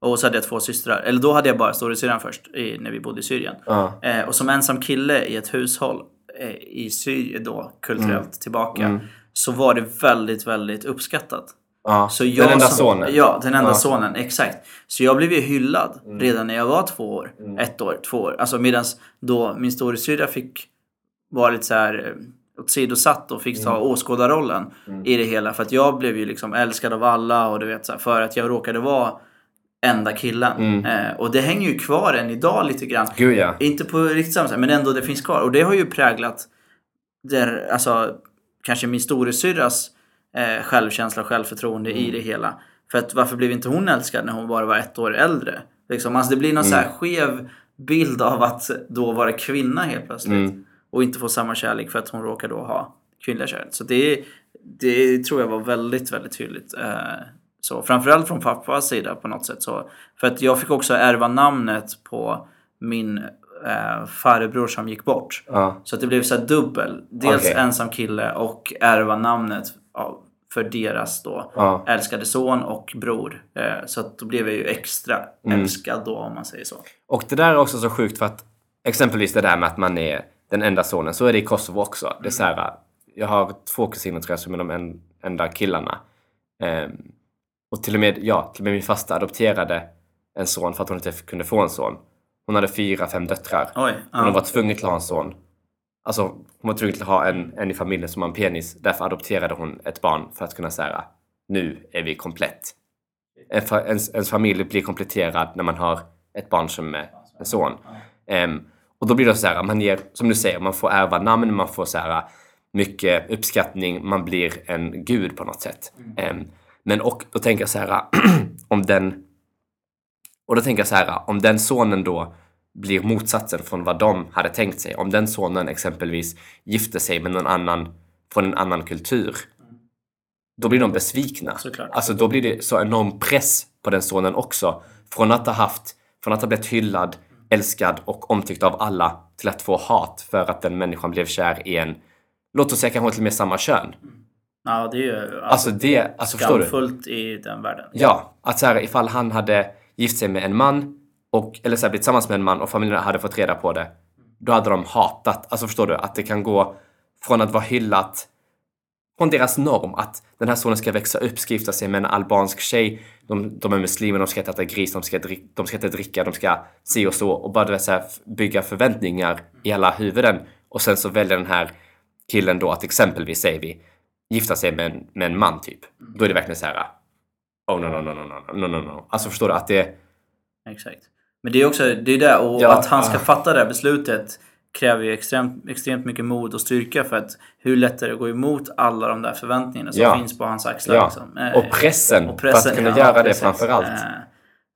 Och så hade jag två systrar. Eller då hade jag bara storasyrran först i, när vi bodde i Syrien. Ja. Eh, och som ensam kille i ett hushåll eh, i Syrien då, kulturellt Mm. tillbaka. Så var det väldigt, väldigt uppskattat. Ja, Så jag den enda som, sonen. Ja, den enda Ja. åsonen. Exakt. Så jag blev ju hyllad redan när jag var två år. Ett år, två år. Alltså medan då min storasyrra fick vara lite så här eh, åsidosatt och fick ta åskådarrollen i det hela. För att jag blev ju liksom älskad av alla och du vet så här, för att jag råkade vara enda killen. Eh, och det hänger ju kvar än idag lite grann. Gud ja. Inte på riktigt samma sätt, men ändå det finns kvar. Och det har ju präglat där, alltså, kanske min storasyrras eh, självkänsla och självförtroende i det hela. För att varför blev inte hon älskad när hon bara var ett år äldre? Liksom, alltså det blir någon så här skev bild av att då vara kvinna helt plötsligt. Och inte få samma kärlek för att hon råkar då ha kvinnliga kärlek. Så det, det tror jag var väldigt, väldigt tydligt. Eh, så, framförallt från pappas sida på något sätt. Så, för att jag fick också ärva namnet på min eh, farbror som gick bort. Ja. Så att det blev så dubbel. Dels Okej. ensam kille och ärva namnet av, för deras då Ja. älskade son och bror. Eh, så att då blev jag ju extra Mm. älskad då om man säger så. Och det där är också så sjukt för att exempelvis det där med att man är den enda sonen, så är det i Kosovo också. Det är så här, jag har två kusiner tror jag som är de en, enda killarna. Ehm, och till och med, ja, till och med min fasta adopterade en son för att hon inte kunde få en son. Hon hade fyra, fem döttrar. Oj. Men hon Ja. var tvungen till att ha en son. Alltså, hon var tvungen till att ha en, en i familjen som har en penis. Därför adopterade hon ett barn för att kunna säga nu är vi komplett. En, ens, ens familj blir kompletterad när man har ett barn som är en son. Um, och då blir det så här, man ger, som du säger, man får ärva namn, man får så här mycket uppskattning, man blir en gud på något sätt. Um, men och då tänker jag så här, om den och då tänker jag så här, om den sonen då blir motsatsen från vad de hade tänkt sig. Om den sonen exempelvis gifter sig med någon annan från en annan kultur. Då blir de besvikna. Såklart. Alltså då blir det så enorm press på den sonen också. Från att ha haft, från att ha blivit hyllad, älskad och omtyckt av alla till att få hat för att den människan blev kär i en, låt oss säga kanske till och med samma kön. ja, det är ju Alltså det, alltså skamfullt i den världen. Ja, att så här, ifall han hade gift sig med en man och, eller så här, blivit tillsammans med en man och familjen hade fått reda på det. Då hade de hatat, alltså förstår du? Att det kan gå från att vara hyllat från deras norm att den här sonen ska växa upp, ska gifta sig med en albansk tjej. De, de är muslimer, de ska inte äta gris, de ska, drick, de ska inte dricka, de ska se och så. Och bara så här, bygga förväntningar i alla huvuden. Och sen så väljer den här killen då att exempelvis, säger vi, gifta sig med en, med en man typ. Då är det verkligen så här. Ah, oh no, no, no, no, no, no, no, no. Alltså förstår du att det... Exakt. Men det är också det är det och Ja, att han ska fatta det här beslutet kräver ju extremt, extremt mycket mod och styrka för att hur lätt är det att gå emot alla de där förväntningarna som Ja. finns på hans axlar. Liksom. Eh, Och pressen, för att kunna göra det precis. framför allt. Eh,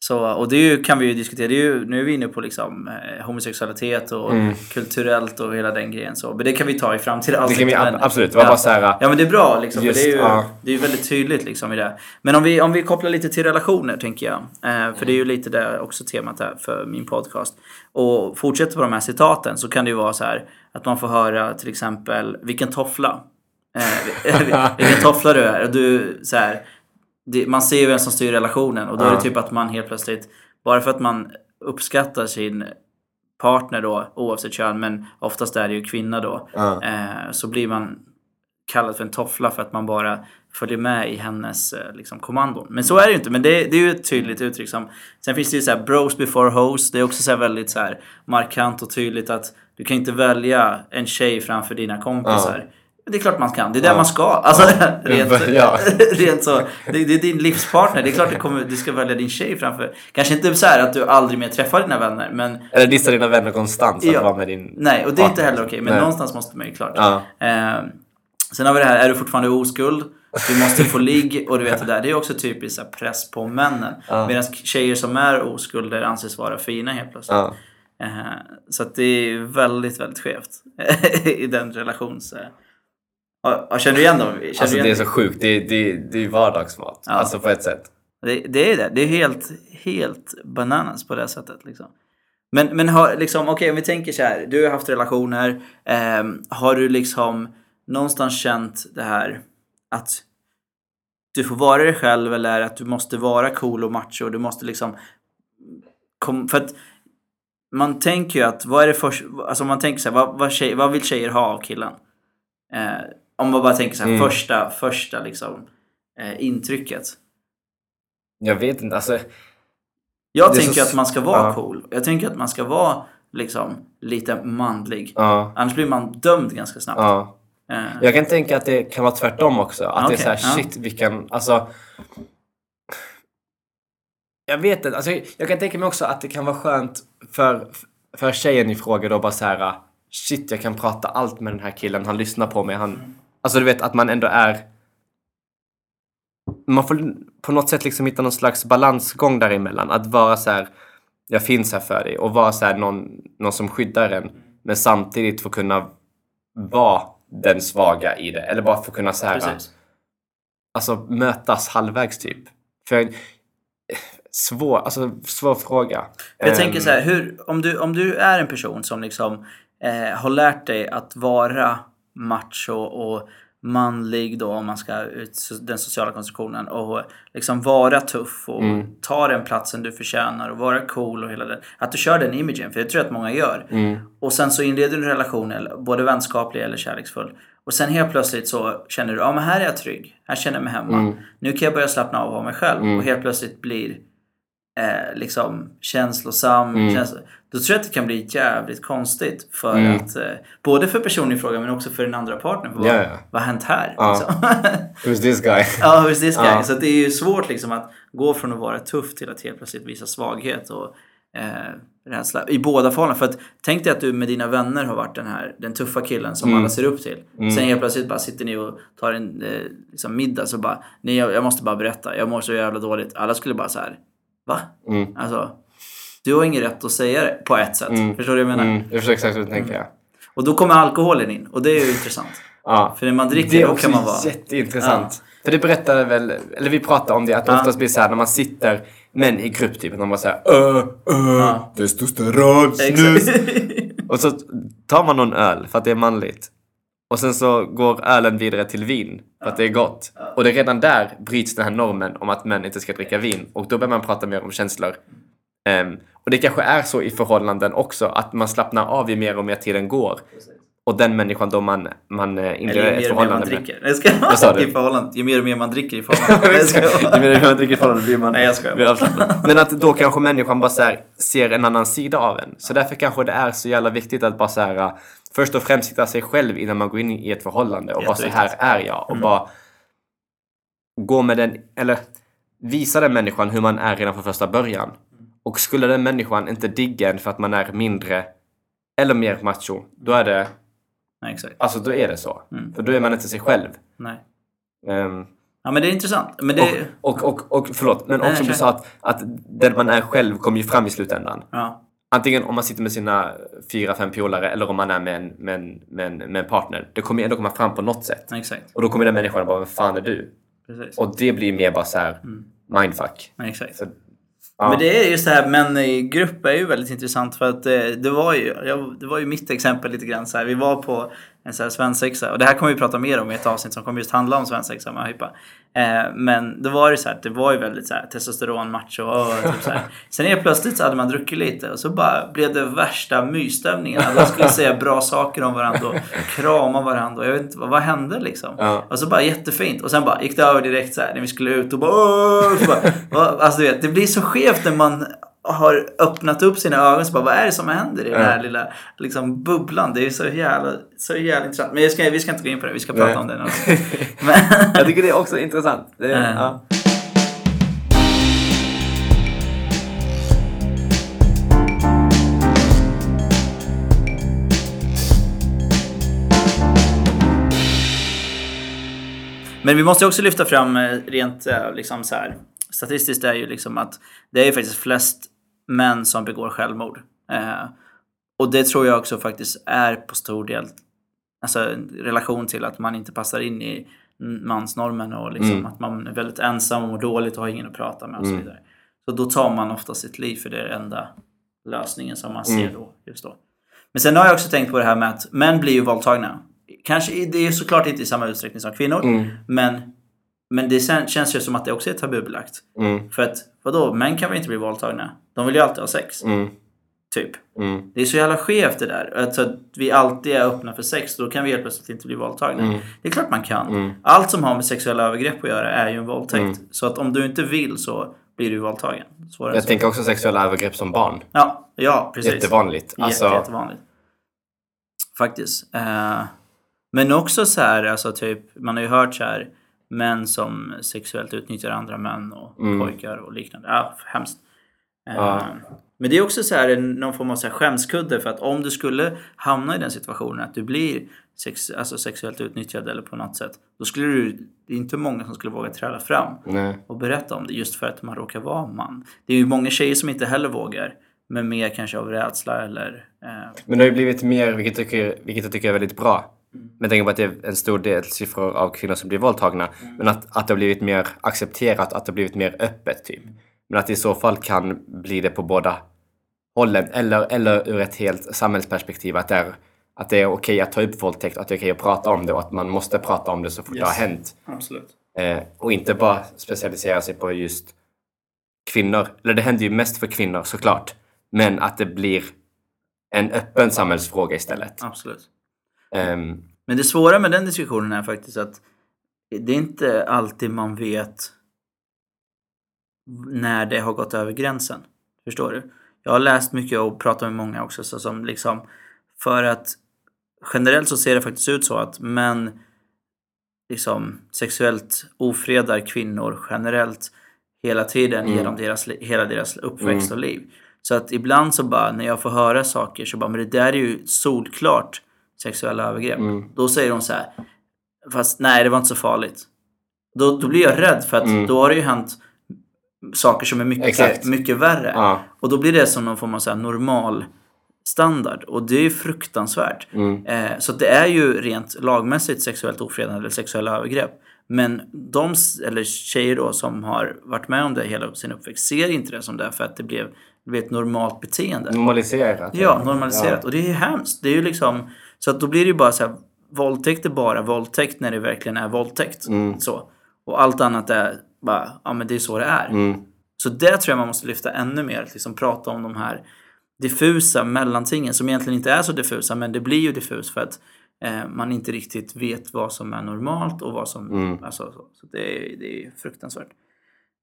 Så, och det ju, kan vi ju diskutera. Det är ju, nu är vi inne på liksom, eh, homosexualitet och kulturellt och hela den grejen. Så, men det kan vi ta i framtida Mm. Det kan vi avsnitt, ab- absolut. Det var bara så här... Ja men det är bra liksom. Just, det är ju ja. det är väldigt tydligt liksom i det. Men om vi, om vi kopplar lite till relationer tänker jag. Eh, för det är ju lite det också temat här för min podcast. Och fortsätter på de här citaten så kan det ju vara så här att man får höra till exempel vilken toffla. Eh, vilken toffla du är. Och du så här, det, man ser ju vem som styr relationen och då är det Ja. typ att man helt plötsligt bara för att man uppskattar sin partner då oavsett kön men oftast är det ju kvinna då. Ja. Eh, så blir man kallad för en toffla för att man bara följer med i hennes eh, liksom, kommandon. Men så är det ju inte. Men det, det är ju ett tydligt uttryck. Som, sen finns det ju så här bros before hoes. Det är också så väldigt så här markant och tydligt att Du kan inte välja en tjej framför dina kompisar. Men Det är klart man kan. Det är där man ska. Alltså, rent, Ja. rent så. Det, det är din livspartner. Det är klart du, kommer, du ska välja din tjej framför. Kanske inte så här att du aldrig mer träffar dina vänner. Men Eller dissa dina vänner konstant att Ja. vara med din nej, och det är inte heller okej. Men Nej. någonstans måste man ju klart. Ja. Eh, sen har vi det här, är du fortfarande oskuld? Du måste få ligg och du vet det där. Det är också typiskt här, press på männen. Ja. Medan tjejer som är oskulder anses vara fina helt plötsligt. Ja. Eh, så att det är väldigt, väldigt skevt i den relations... eh. Ja, Känner du igen dem? Känner Alltså igen det är så sjukt. Det, det, det är vardagsmat. Ja. Alltså på ett sätt. Det, det är det. Det är helt, helt bananas på det sättet. Liksom. Men, men har, liksom, okej om vi tänker så här. Du har haft relationer. ehm, har du liksom någonstans känt det här att du får vara dig själv eller att du måste vara cool och macho. Du måste liksom... Kom, för att man tänker ju att vad är det först, alltså man tänker så här, vad, vad, tjej, vad vill tjejer ha av killen? Eh, om man bara tänker så här, Mm. första, första liksom eh, intrycket. Jag vet inte. Alltså, Jag tänker så- att man ska vara ja. cool. Jag tänker att man ska vara liksom lite manlig. ja. Annars blir man dömd ganska snabbt. ja. Eh, Jag kan tänka att det kan vara tvärtom också. Att det är Okej, så här, ja. shit vilken, alltså. Jag vet inte, alltså, jag kan tänka mig också att det kan vara skönt för, för tjejen i fråga då bara så här. Shit, jag kan prata allt med den här killen, han lyssnar på mig, han... Alltså du vet att man ändå är... Man får på något sätt liksom hitta någon slags balansgång däremellan. Att vara så här, jag finns här för dig och vara så här någon, någon som skyddar en. Men samtidigt få kunna vara den svaga i det. Eller bara få kunna så här, precis. alltså mötas halvvägs typ. För svår, alltså svår fråga. Jag Ehm, tänker så här, hur, om, du, om du är en person som liksom eh, har lärt dig att vara macho och manlig då om man ska ut den sociala konstruktionen och liksom vara tuff och Mm. ta den platsen du förtjänar och vara cool och hela den. Att du kör den imagen, för det tror jag att många gör. Mm. Och sen så inleder du en relation, både vänskaplig eller kärleksfull. Och sen helt plötsligt så känner du, ja men här är jag trygg. Här känner jag mig hemma. Mm. Nu kan jag börja slappna av och vara mig själv. Och helt plötsligt blir eh, liksom känslosam. Mm. Då tror jag att det kan bli jävligt konstigt. För Mm. att, eh, både för personen i fråga men också för den andra partnern. Vad, Ja, ja. vad har hänt här? Ja. Liksom. Who's this guy? Ja, who's this guy? Ja. Så det är ju svårt liksom att gå från att vara tuff till att helt plötsligt visa svaghet och eh, rädsla. I båda fallen. För att tänk dig att du med dina vänner har varit den här den tuffa killen som Mm. alla ser upp till. Sen helt plötsligt bara sitter ni och tar en eh, liksom middag så bara Nej, jag, jag måste bara berätta. Jag mår så jävla dåligt. Alla skulle bara så här. Va? Mm. Alltså. Du har ingen rätt att säga det på ett sätt. Förstår du vad jag menar? Mm, jag förstår exakt vad du tänker. Ja. Och då kommer alkoholen in. Och det är ju intressant. Ja. För när man dricker Det är då kan man vara... jätteintressant. För det berättade väl, eller vi pratade om det, att det Ja. oftast blir så här när man sitter män i grupp typ, de bara såhär öh, öh, Ja. testosteron, snus. Och så tar man någon öl för att det är manligt. Och sen så går ölen vidare till vin för att det är gott. Och det är redan där bryts den här normen om att män inte ska dricka vin. Och då börjar man prata mer om känslor. Ehm, och det kanske är så i förhållanden också, att man slappnar av ju mer och mer tiden går. Och den människan då man, man eh, inleder Eller ett ju mer och mer man förhållande med. dricker. Ska? I förhållande. Ju mer och mer man dricker i förhållande. Jag- Du menar hur man dricker förhållande blir man Nej, jag skojar. blir avslappnad. Men att då kanske människan bara här, ser en annan sida av en. Så därför kanske det är så jävla viktigt att bara så här, äh, först och främst hitta sig själv innan man går in i ett förhållande och bara så här. Mm. är jag. Och bara gå med den, eller visa den människan hur man är redan från första början. Och skulle den människan inte digga en för att man är mindre eller mer macho, då är det, Nej, exakt. alltså då är det så. Mm. För då är man inte sig själv. Nej. Ehm, Ja, men det är intressant. Men det... och, och, och förlåt, men Nej, också du sa att, att den man är själv kommer ju fram i slutändan. Ja. Antingen om man sitter med sina fyra, fem polare eller om man är med en, med en, med en, med en partner. Det kommer ju ändå komma fram på något sätt. Exakt. Och då kommer den människan bara, vem fan är du? Precis. Och det blir mer bara så här mindfuck. Ja, exakt. Så, ja. Men det är ju så här men eh, grupp är ju väldigt intressant för att eh, det var ju, jag, det var ju mitt exempel lite grann så här. Vi var på en så här svensexa och det här kommer vi prata mer om i ett avsnitt som kommer just handla om svensexa med Hypa. Eh, men då var det så här, det var ju väldigt så här testosteron, macho och typ så här. Sen helt plötsligt så hade man druckit lite och så bara blev det värsta mysstämningen. Alla skulle säga bra saker om varandra och krama varandra och jag vet inte vad, vad hände liksom. Ja. Och så bara jättefint och sen bara gick det över direkt så här när vi skulle ut och bara, Åh! så bara? Alltså du vet, det blir så skevt när man har öppnat upp sina ögon så bara, vad är det som händer i den här lilla liksom, bubblan? Det är så jävla, så jävla intressant. Men ska, vi ska inte gå in på det, vi ska prata Nej. om det Men, Jag tycker det är också intressant. Det, Eh. ja. Men vi måste också lyfta fram eh, rent eh, liksom så här, statistiskt är ju liksom att det är ju faktiskt flest män som begår självmord. Eh, och det tror jag också faktiskt är på stor del alltså, relation till att man inte passar in i mansnormen och liksom Mm. att man är väldigt ensam och mår dåligt och har ingen att prata med och så Mm. vidare. Så då tar man ofta sitt liv för det är enda lösningen som man ser Mm. då, just då. Men sen har jag också tänkt på det här med att män blir ju våldtagna. Kanske, det är såklart inte i samma utsträckning som kvinnor. Mm. Men, men det känns ju som att det också är tabubelagt. Mm. För att vadå, män kan väl inte bli våldtagna? De vill ju alltid ha sex. Mm. Typ. Mm. Det är så jävla skevt det där. Alltså att vi alltid är öppna för sex. Då kan vi helt plötsligt inte bli våldtagna. Mm. Det är klart man kan. Mm. Allt som har med sexuella övergrepp att göra är ju en våldtäkt. Mm. Så att om du inte vill så blir du våldtagen. Svårare Jag tänker också sexuella övergrepp som barn. Ja, ja precis. Jättevanligt. Alltså, Jätte, jättevanligt. Faktiskt. Eh, men också så här, alltså typ, man har ju hört så här män som sexuellt utnyttjar andra män och Mm. pojkar och liknande. Ja, hemskt. Eh, Ja. Men det är också så här någon form av så här skämskudde för att om du skulle hamna i den situationen att du blir sex, alltså sexuellt utnyttjad eller på något sätt. Då skulle du, det är inte många som skulle våga träda fram nej. och berätta om det just för att man råkar vara man. Det är ju många tjejer som inte heller vågar. Men mer kanske av rädsla eller... Eh, Men det har ju blivit mer, vilket jag tycker, vilket jag tycker är väldigt bra. Med tanke på att det är en stor del siffror av kvinnor som blir våldtagna. Men att, att det har blivit mer accepterat, att det har blivit mer öppet typ. Men att det i så fall kan bli det på båda hållen. Eller, eller ur ett helt samhällsperspektiv. Att det är, att det är okej att ta upp våldtäkt, att det är okej att prata om det och att man måste prata om det så fort det har Yes. hänt. Absolut. Eh, och inte bara specialisera sig på just kvinnor. Eller det händer ju mest för kvinnor såklart. Men att det blir en öppen samhällsfråga istället. Absolut. Ehm, Men det svåra med den diskussionen är faktiskt att det är inte alltid man vet när det har gått över gränsen. Förstår du? Jag har läst mycket och pratat med många också så som liksom för att generellt så ser det faktiskt ut så att män liksom sexuellt ofredar kvinnor generellt hela tiden Mm. genom deras, hela deras uppväxt och liv. Så att ibland så bara när jag får höra saker så bara, men det där är ju solklart sexuella övergrepp. Mm. Då säger de så här, fast nej det var inte så farligt. Då, då blir jag rädd för att Mm. då har det ju hänt saker som är mycket, Exakt. mycket värre. ja. Och då blir det som någon form av så här normal standard. Och det är ju fruktansvärt. Mm. Eh, så det är ju rent lagmässigt sexuellt ofredande eller sexuella övergrepp. Men de, eller tjejer då som har varit med om det hela sin uppväxt ser inte det som det för att det blev, det blev ett normalt beteende. Normaliserat. Ja, normaliserat. Och det är ju hemskt. Det är ju liksom, så att då blir det ju bara så här, våldtäkt är bara våldtäkt när det verkligen är våldtäkt. Mm. Så. Och allt annat är bara, ja men det är så det är. Mm. Så det tror jag man måste lyfta ännu mer. Att liksom prata om de här diffusa mellantingen som egentligen inte är så diffusa men det blir ju diffus för att eh, man inte riktigt vet vad som är normalt och vad som... Mm. Alltså, så så det, är, det är fruktansvärt.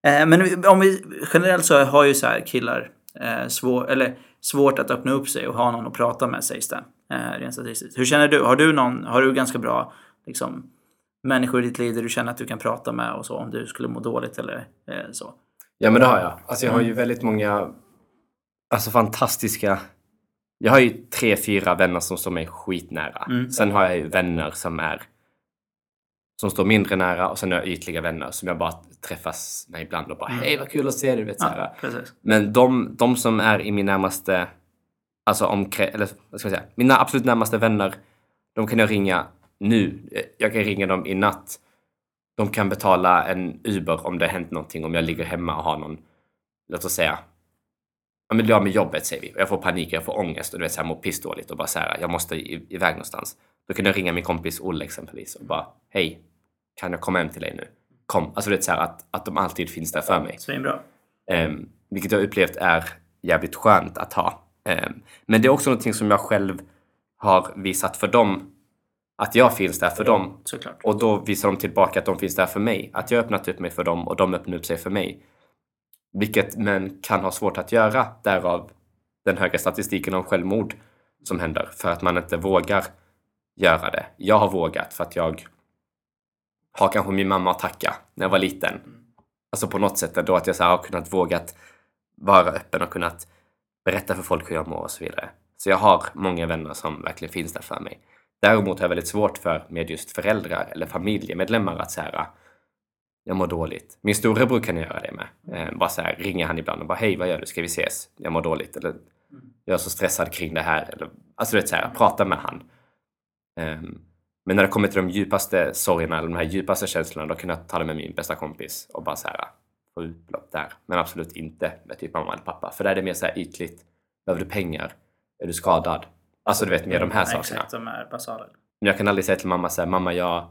Eh, men om vi generellt så har ju så här killar eh, svår, eller svårt att öppna upp sig och ha någon att prata med sägs det. Eh, rent statistiskt. Hur känner du? Har du någon, har du ganska bra liksom, människor i ditt liv där du känner att du kan prata med och så om du skulle må dåligt eller eh, så? Ja, men det har jag. Alltså jag har ju väldigt många alltså fantastiska... Jag har ju tre, fyra vänner som står mig skitnära. Mm. Sen har jag ju vänner som är som står mindre nära och sen har jag ytliga vänner som jag bara träffas med ibland och bara hej vad kul att se dig. Vet. Ja. Men de, de som är i min närmaste, alltså omkrä, eller vad ska jag säga, mina absolut närmaste vänner, de kan jag ringa nu. Jag kan ringa dem i natt. De kan betala en Uber om det har hänt någonting, om jag ligger hemma och har någon, låt oss säga, ja men blir av med jobbet säger vi jag får panik, jag får ångest och du vet såhär mår pissdåligt och bara såhär, jag måste i, iväg någonstans. Då kan jag ringa min kompis Olle exempelvis och bara, hej, kan jag komma hem till dig nu? Kom. Alltså det är så här att, att de alltid finns där för mig. Svinbra. Um, vilket jag upplevt är jävligt skönt att ha. Ehm, men det är också någonting som jag själv har visat för dem. Att jag finns där för dem. Såklart. Och då visar de tillbaka att de finns där för mig. Att jag har öppnat upp mig för dem och de öppnar upp sig för mig. Vilket män kan ha svårt att göra, därav den höga statistiken om självmord som händer, för att man inte vågar göra det. Jag har vågat för att jag har kanske min mamma att tacka när jag var liten. Alltså på något sätt ändå att jag så har kunnat vågat vara öppen och kunnat berätta för folk hur jag mår och så vidare. Så jag har många vänner som verkligen finns där för mig. Däremot har jag väldigt svårt för med just föräldrar eller familjemedlemmar att säga jag mår dåligt. Min storebror kan göra det med. Eh, bara så här, ringer han ibland och bara hej vad gör du, ska vi ses? Jag mår dåligt. Eller jag är så stressad kring det här. Eller, alltså du vet så här, prata med han. Um, men när det kommer till de djupaste sorgerna eller de här djupaste känslorna då kan jag ta det med min bästa kompis och bara så här få utlopp där. Men absolut inte med typ mamma eller pappa. För där är det mer så här ytligt. Behöver du pengar? Är du skadad? Alltså du vet mer de här sakerna. Exakt, de är basala. Men jag kan aldrig säga till mamma så här, mamma jag,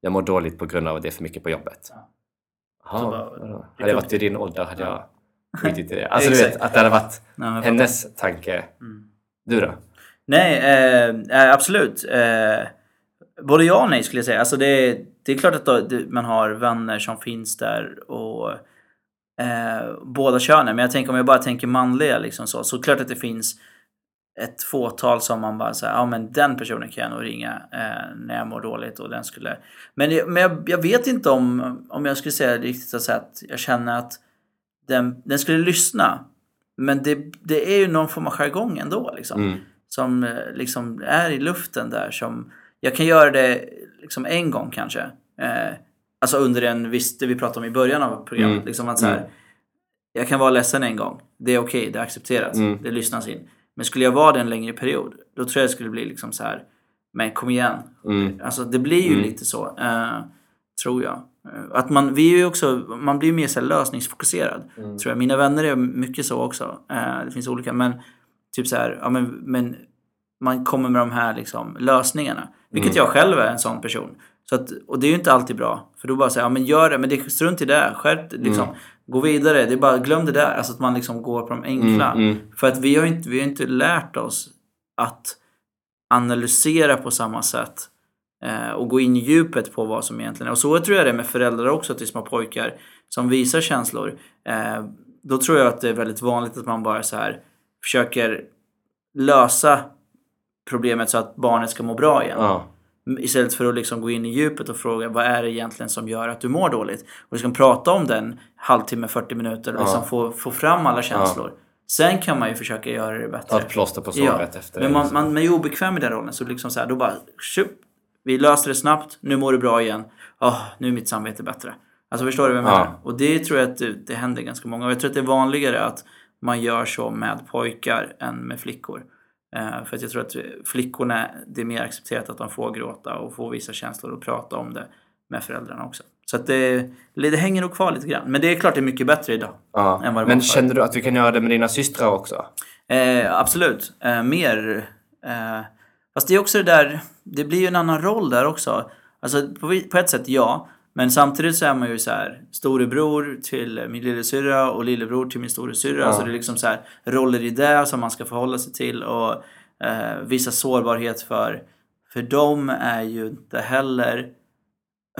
jag mår dåligt på grund av att det är för mycket på jobbet. Ja. Jaha, Så bara-? Hade jag varit i din ålder hade jag Ja. skitit i det. Alltså du vet, att det hade varit men hennes tanke. Mm. Du då? Nej, eh, eh, absolut. Eh, både ja och nej skulle jag säga. Alltså det, det är klart att då, man har vänner som finns där och eh, båda könen. Men jag tänker om jag bara tänker manliga liksom så. Så klart att det finns ett fåtal som man bara säger, ja men den personen kan jag nog ringa eh, när jag mår dåligt och den skulle... Men, men jag, jag vet inte om, om jag skulle säga riktigt så att jag känner att den, den skulle lyssna. Men det, det är ju någon form av jargong ändå liksom Mm. som eh, liksom är i luften där. Som, jag kan göra det liksom en gång kanske. Eh, alltså under en viss, det vi pratade om i början av programmet. Mm. Liksom att så här, Mm. Jag kan vara ledsen en gång. Det är okej, det accepteras. Mm. Det lyssnas in. Men skulle jag vara det en längre period, då tror jag det skulle bli liksom så här. Men kom igen. Mm. Alltså det blir ju Mm. lite så. Eh, tror jag. Eh, Att man, vi är också, man blir mer så lösningsfokuserad. Mm. Tror jag. Mina vänner är mycket så också. Eh, det finns olika. Men typ så här, ja men, men man kommer med de här liksom, lösningarna. Vilket Mm. jag själv är en sån person. Så att, och det är ju inte alltid bra. För då bara säger ja men gör det, men det strunt i det. Skärp liksom. Mm. Gå vidare, det är bara glöm det där. Alltså att man liksom går på de enkla. Mm, mm. För att vi har ju inte, vi har inte lärt oss att analysera på samma sätt. Eh, och gå in i djupet på vad som egentligen är. Och så tror jag det är med föräldrar också till små pojkar som visar känslor. Eh, då tror jag att det är väldigt vanligt att man bara så här försöker lösa problemet så att barnet ska må bra igen. Ja. Istället för att liksom gå in i djupet och fråga vad är det egentligen som gör att du mår dåligt? Och liksom prata om den halvtimme, 40 minuter och liksom Ja. få, få fram alla känslor. Sen kan man ju försöka göra det bättre. Ta ett plåster på såret efter Men man, liksom. man, man är ju obekväm i den rollen så liksom så här, då bara tjup, vi löser det snabbt, nu mår du bra igen. Åh, nu är mitt samvete bättre. Alltså förstår du vad jag Ja. menar? Och det tror jag att det, det händer ganska många. Och jag tror att det är vanligare att man gör så med pojkar än med flickor. Eh, för att jag tror att flickorna, det är mer accepterat att de får gråta och får visa känslor och prata om det med föräldrarna också. Så att det, det hänger nog kvar lite grann. Men det är klart det är mycket bättre idag. ja. än vad det var Men förr. känner du att du kan göra det med dina systrar också? Eh, absolut. Eh, mer. Eh, fast det är också det där, det blir ju en annan roll där också. Alltså på, på ett sätt ja. Men samtidigt så är man ju så här storebror till min lillasyrra och lillebror till min storasyrra. Ja. Så det är liksom så här roller i det som man ska förhålla sig till och eh, visa sårbarhet för. För dem är ju inte heller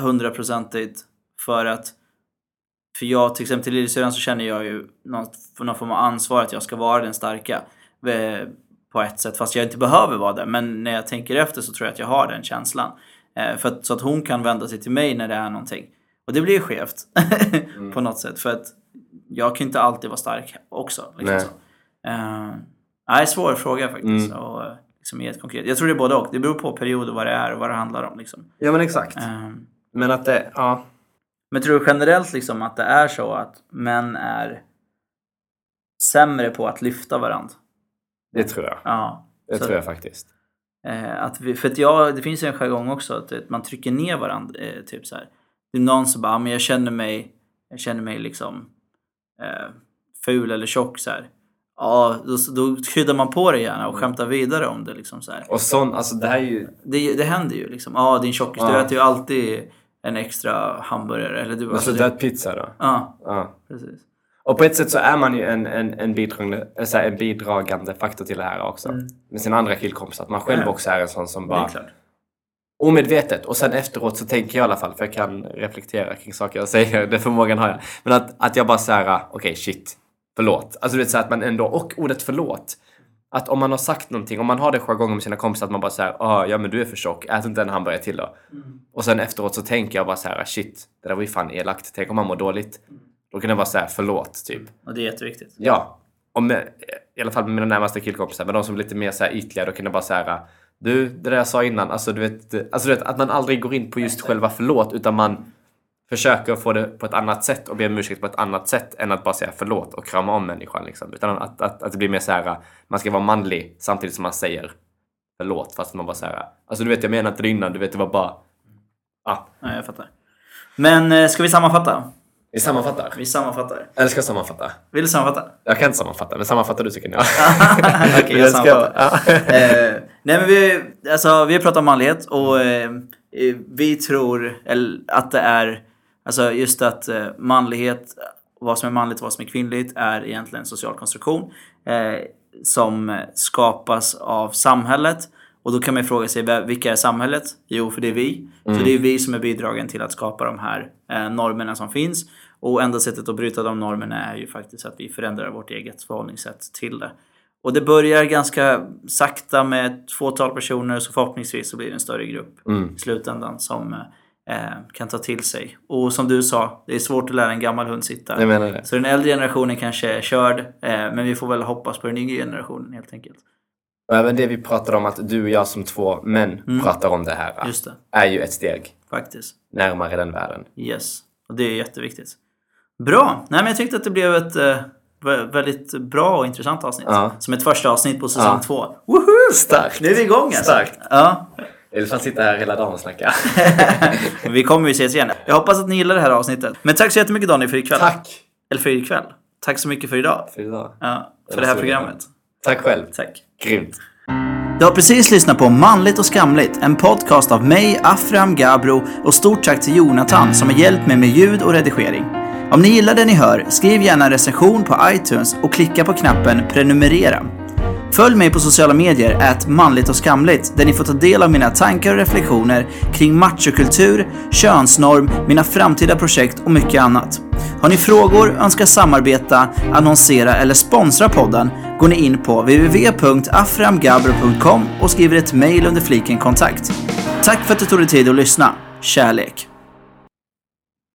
hundraprocentigt för att för jag till exempel till lillasyrran så känner jag ju något, för någon form av ansvar att jag ska vara den starka. eh, På ett sätt, fast jag inte behöver vara det. Men när jag tänker efter så tror jag att jag har den känslan. Eh, För att, så att hon kan vända sig till mig när det är någonting. Och det blir ju skevt. på något sätt. För att jag kan inte alltid vara stark också. Liksom Nej. så. Eh, nej, svår fråga faktiskt. Mm. Och, liksom helt konkret. Jag tror det är både och. Det beror på period och vad det är och vad det handlar om. Liksom. Ja men exakt. Eh, Men att det, ja. men tror du generellt liksom att det är så att män är sämre på att lyfta varandra? Det tror jag. Ja. Det Så- tror jag faktiskt. Eh, att vi, för att jag, det finns en jargong också att eh, man trycker ner varandra. Eh, typ så här. Det är någon som bara, "Ah, men jag känner mig, jag känner mig liksom eh, ful eller tjock så här. Ja, då, då kryddar man på det gärna och skämtar vidare om det liksom så här. Och sån, alltså det här är ju... Det, det händer ju liksom. Ja, din tjockis, du Ja. äter ju alltid en extra hamburgare. Eller du, Alltså det- det är pizza då. Ja, Ja. precis. Och på ett sätt så är man ju en, en, en, bidragande, så här, en bidragande faktor till det här också. Mm. Med sina andra killkompisar. Att man själv också är en sån som bara... Omedvetet. Och sen efteråt så tänker jag i alla fall, för jag kan reflektera kring saker jag säger. Den förmågan har jag. Men att, att jag bara säger, okej okay, shit, förlåt. Alltså du vet så att man ändå, och ordet förlåt. Att om man har sagt någonting, om man har det jargongen med sina kompisar, att man bara säger ah, ja men du är för tjock, ät inte en hamburgare till då. Mm. Och sen efteråt så tänker jag bara så här, shit, det där var ju fan elakt. Tänk om man mår dåligt. Då kan jag bara säga förlåt, typ. Och det är jätteviktigt. Ja. Och med, I alla fall med mina närmaste killkompisar. Men de som är lite mer så här ytliga, då kan jag bara säga du, det där jag sa innan, alltså du vet, alltså du vet att man aldrig går in på just själva förlåt utan man försöker få det på ett annat sätt och be om ursäkt på ett annat sätt än att bara säga förlåt och krama om människan. Liksom. Utan att, att, att det blir mer så här, man ska vara manlig samtidigt som man säger förlåt fast man bara säger alltså du vet jag menar inte det innan, du vet det var bara... Ah. Ja, jag fattar. Men eh, ska vi sammanfatta? Vi sammanfattar. Vi sammanfattar. Eller ska jag sammanfatta? Vill du sammanfatta? Jag kan inte sammanfatta, men sammanfattar du kan jag. Okej, okay, jag sammanfattar. eh, nej men vi, alltså, vi har pratat om manlighet och eh, vi tror att det är, alltså just att eh, manlighet, vad som är manligt och vad som är kvinnligt är egentligen en social konstruktion eh, som skapas av samhället. Och då kan man fråga sig, vilka är samhället? Jo, för det är vi. Mm. Så det är vi som är bidragen till att skapa de här eh, normerna som finns. Och enda sättet att bryta de normerna är ju faktiskt att vi förändrar vårt eget förhållningssätt till det. Och det börjar ganska sakta med ett fåtal personer så förhoppningsvis så blir det en större grupp mm. i slutändan som eh, kan ta till sig. Och som du sa, det är svårt att lära en gammal hund sitta. Så den äldre generationen kanske är körd, eh, men vi får väl hoppas på den yngre generationen helt enkelt. Och även det vi pratade om att du och jag som två män mm. pratar om det här. Just det. Är ju ett steg. Faktiskt. Närmare den världen. Yes. Och det är jätteviktigt. Bra! Nej men jag tyckte att det blev ett eh, väldigt bra och intressant avsnitt. Ja. Som ett första avsnitt på säsong ja. två. Woho! Starkt! Nu är vi igång alltså. Starkt! Ja. Eller så sitta här hela dagen och snacka. vi kommer ju ses igen. Jag hoppas att ni gillar det här avsnittet. Men tack så jättemycket Daniel för ikväll. Tack! Eller för ikväll. Tack så mycket för idag. För idag. Ja, för det här programmet. Tack själv. Tack. Grymt. Du har precis lyssnat på Manligt och skamligt, en podcast av mig, Afram Gabro och stort tack till Jonathan som har hjälpt mig med ljud och redigering. Om ni gillar det ni hör, skriv gärna en recension på iTunes och klicka på knappen prenumerera. Följ mig på sociala medier, att manligt och skamligt, där ni får ta del av mina tankar och reflektioner kring machokultur, könsnorm, mina framtida projekt och mycket annat. Har ni frågor, önskar samarbeta, annonsera eller sponsra podden går ni in på www.aframgabro.com och skriver ett mail under fliken kontakt. Tack för att du tog dig tid att lyssna. Kärlek!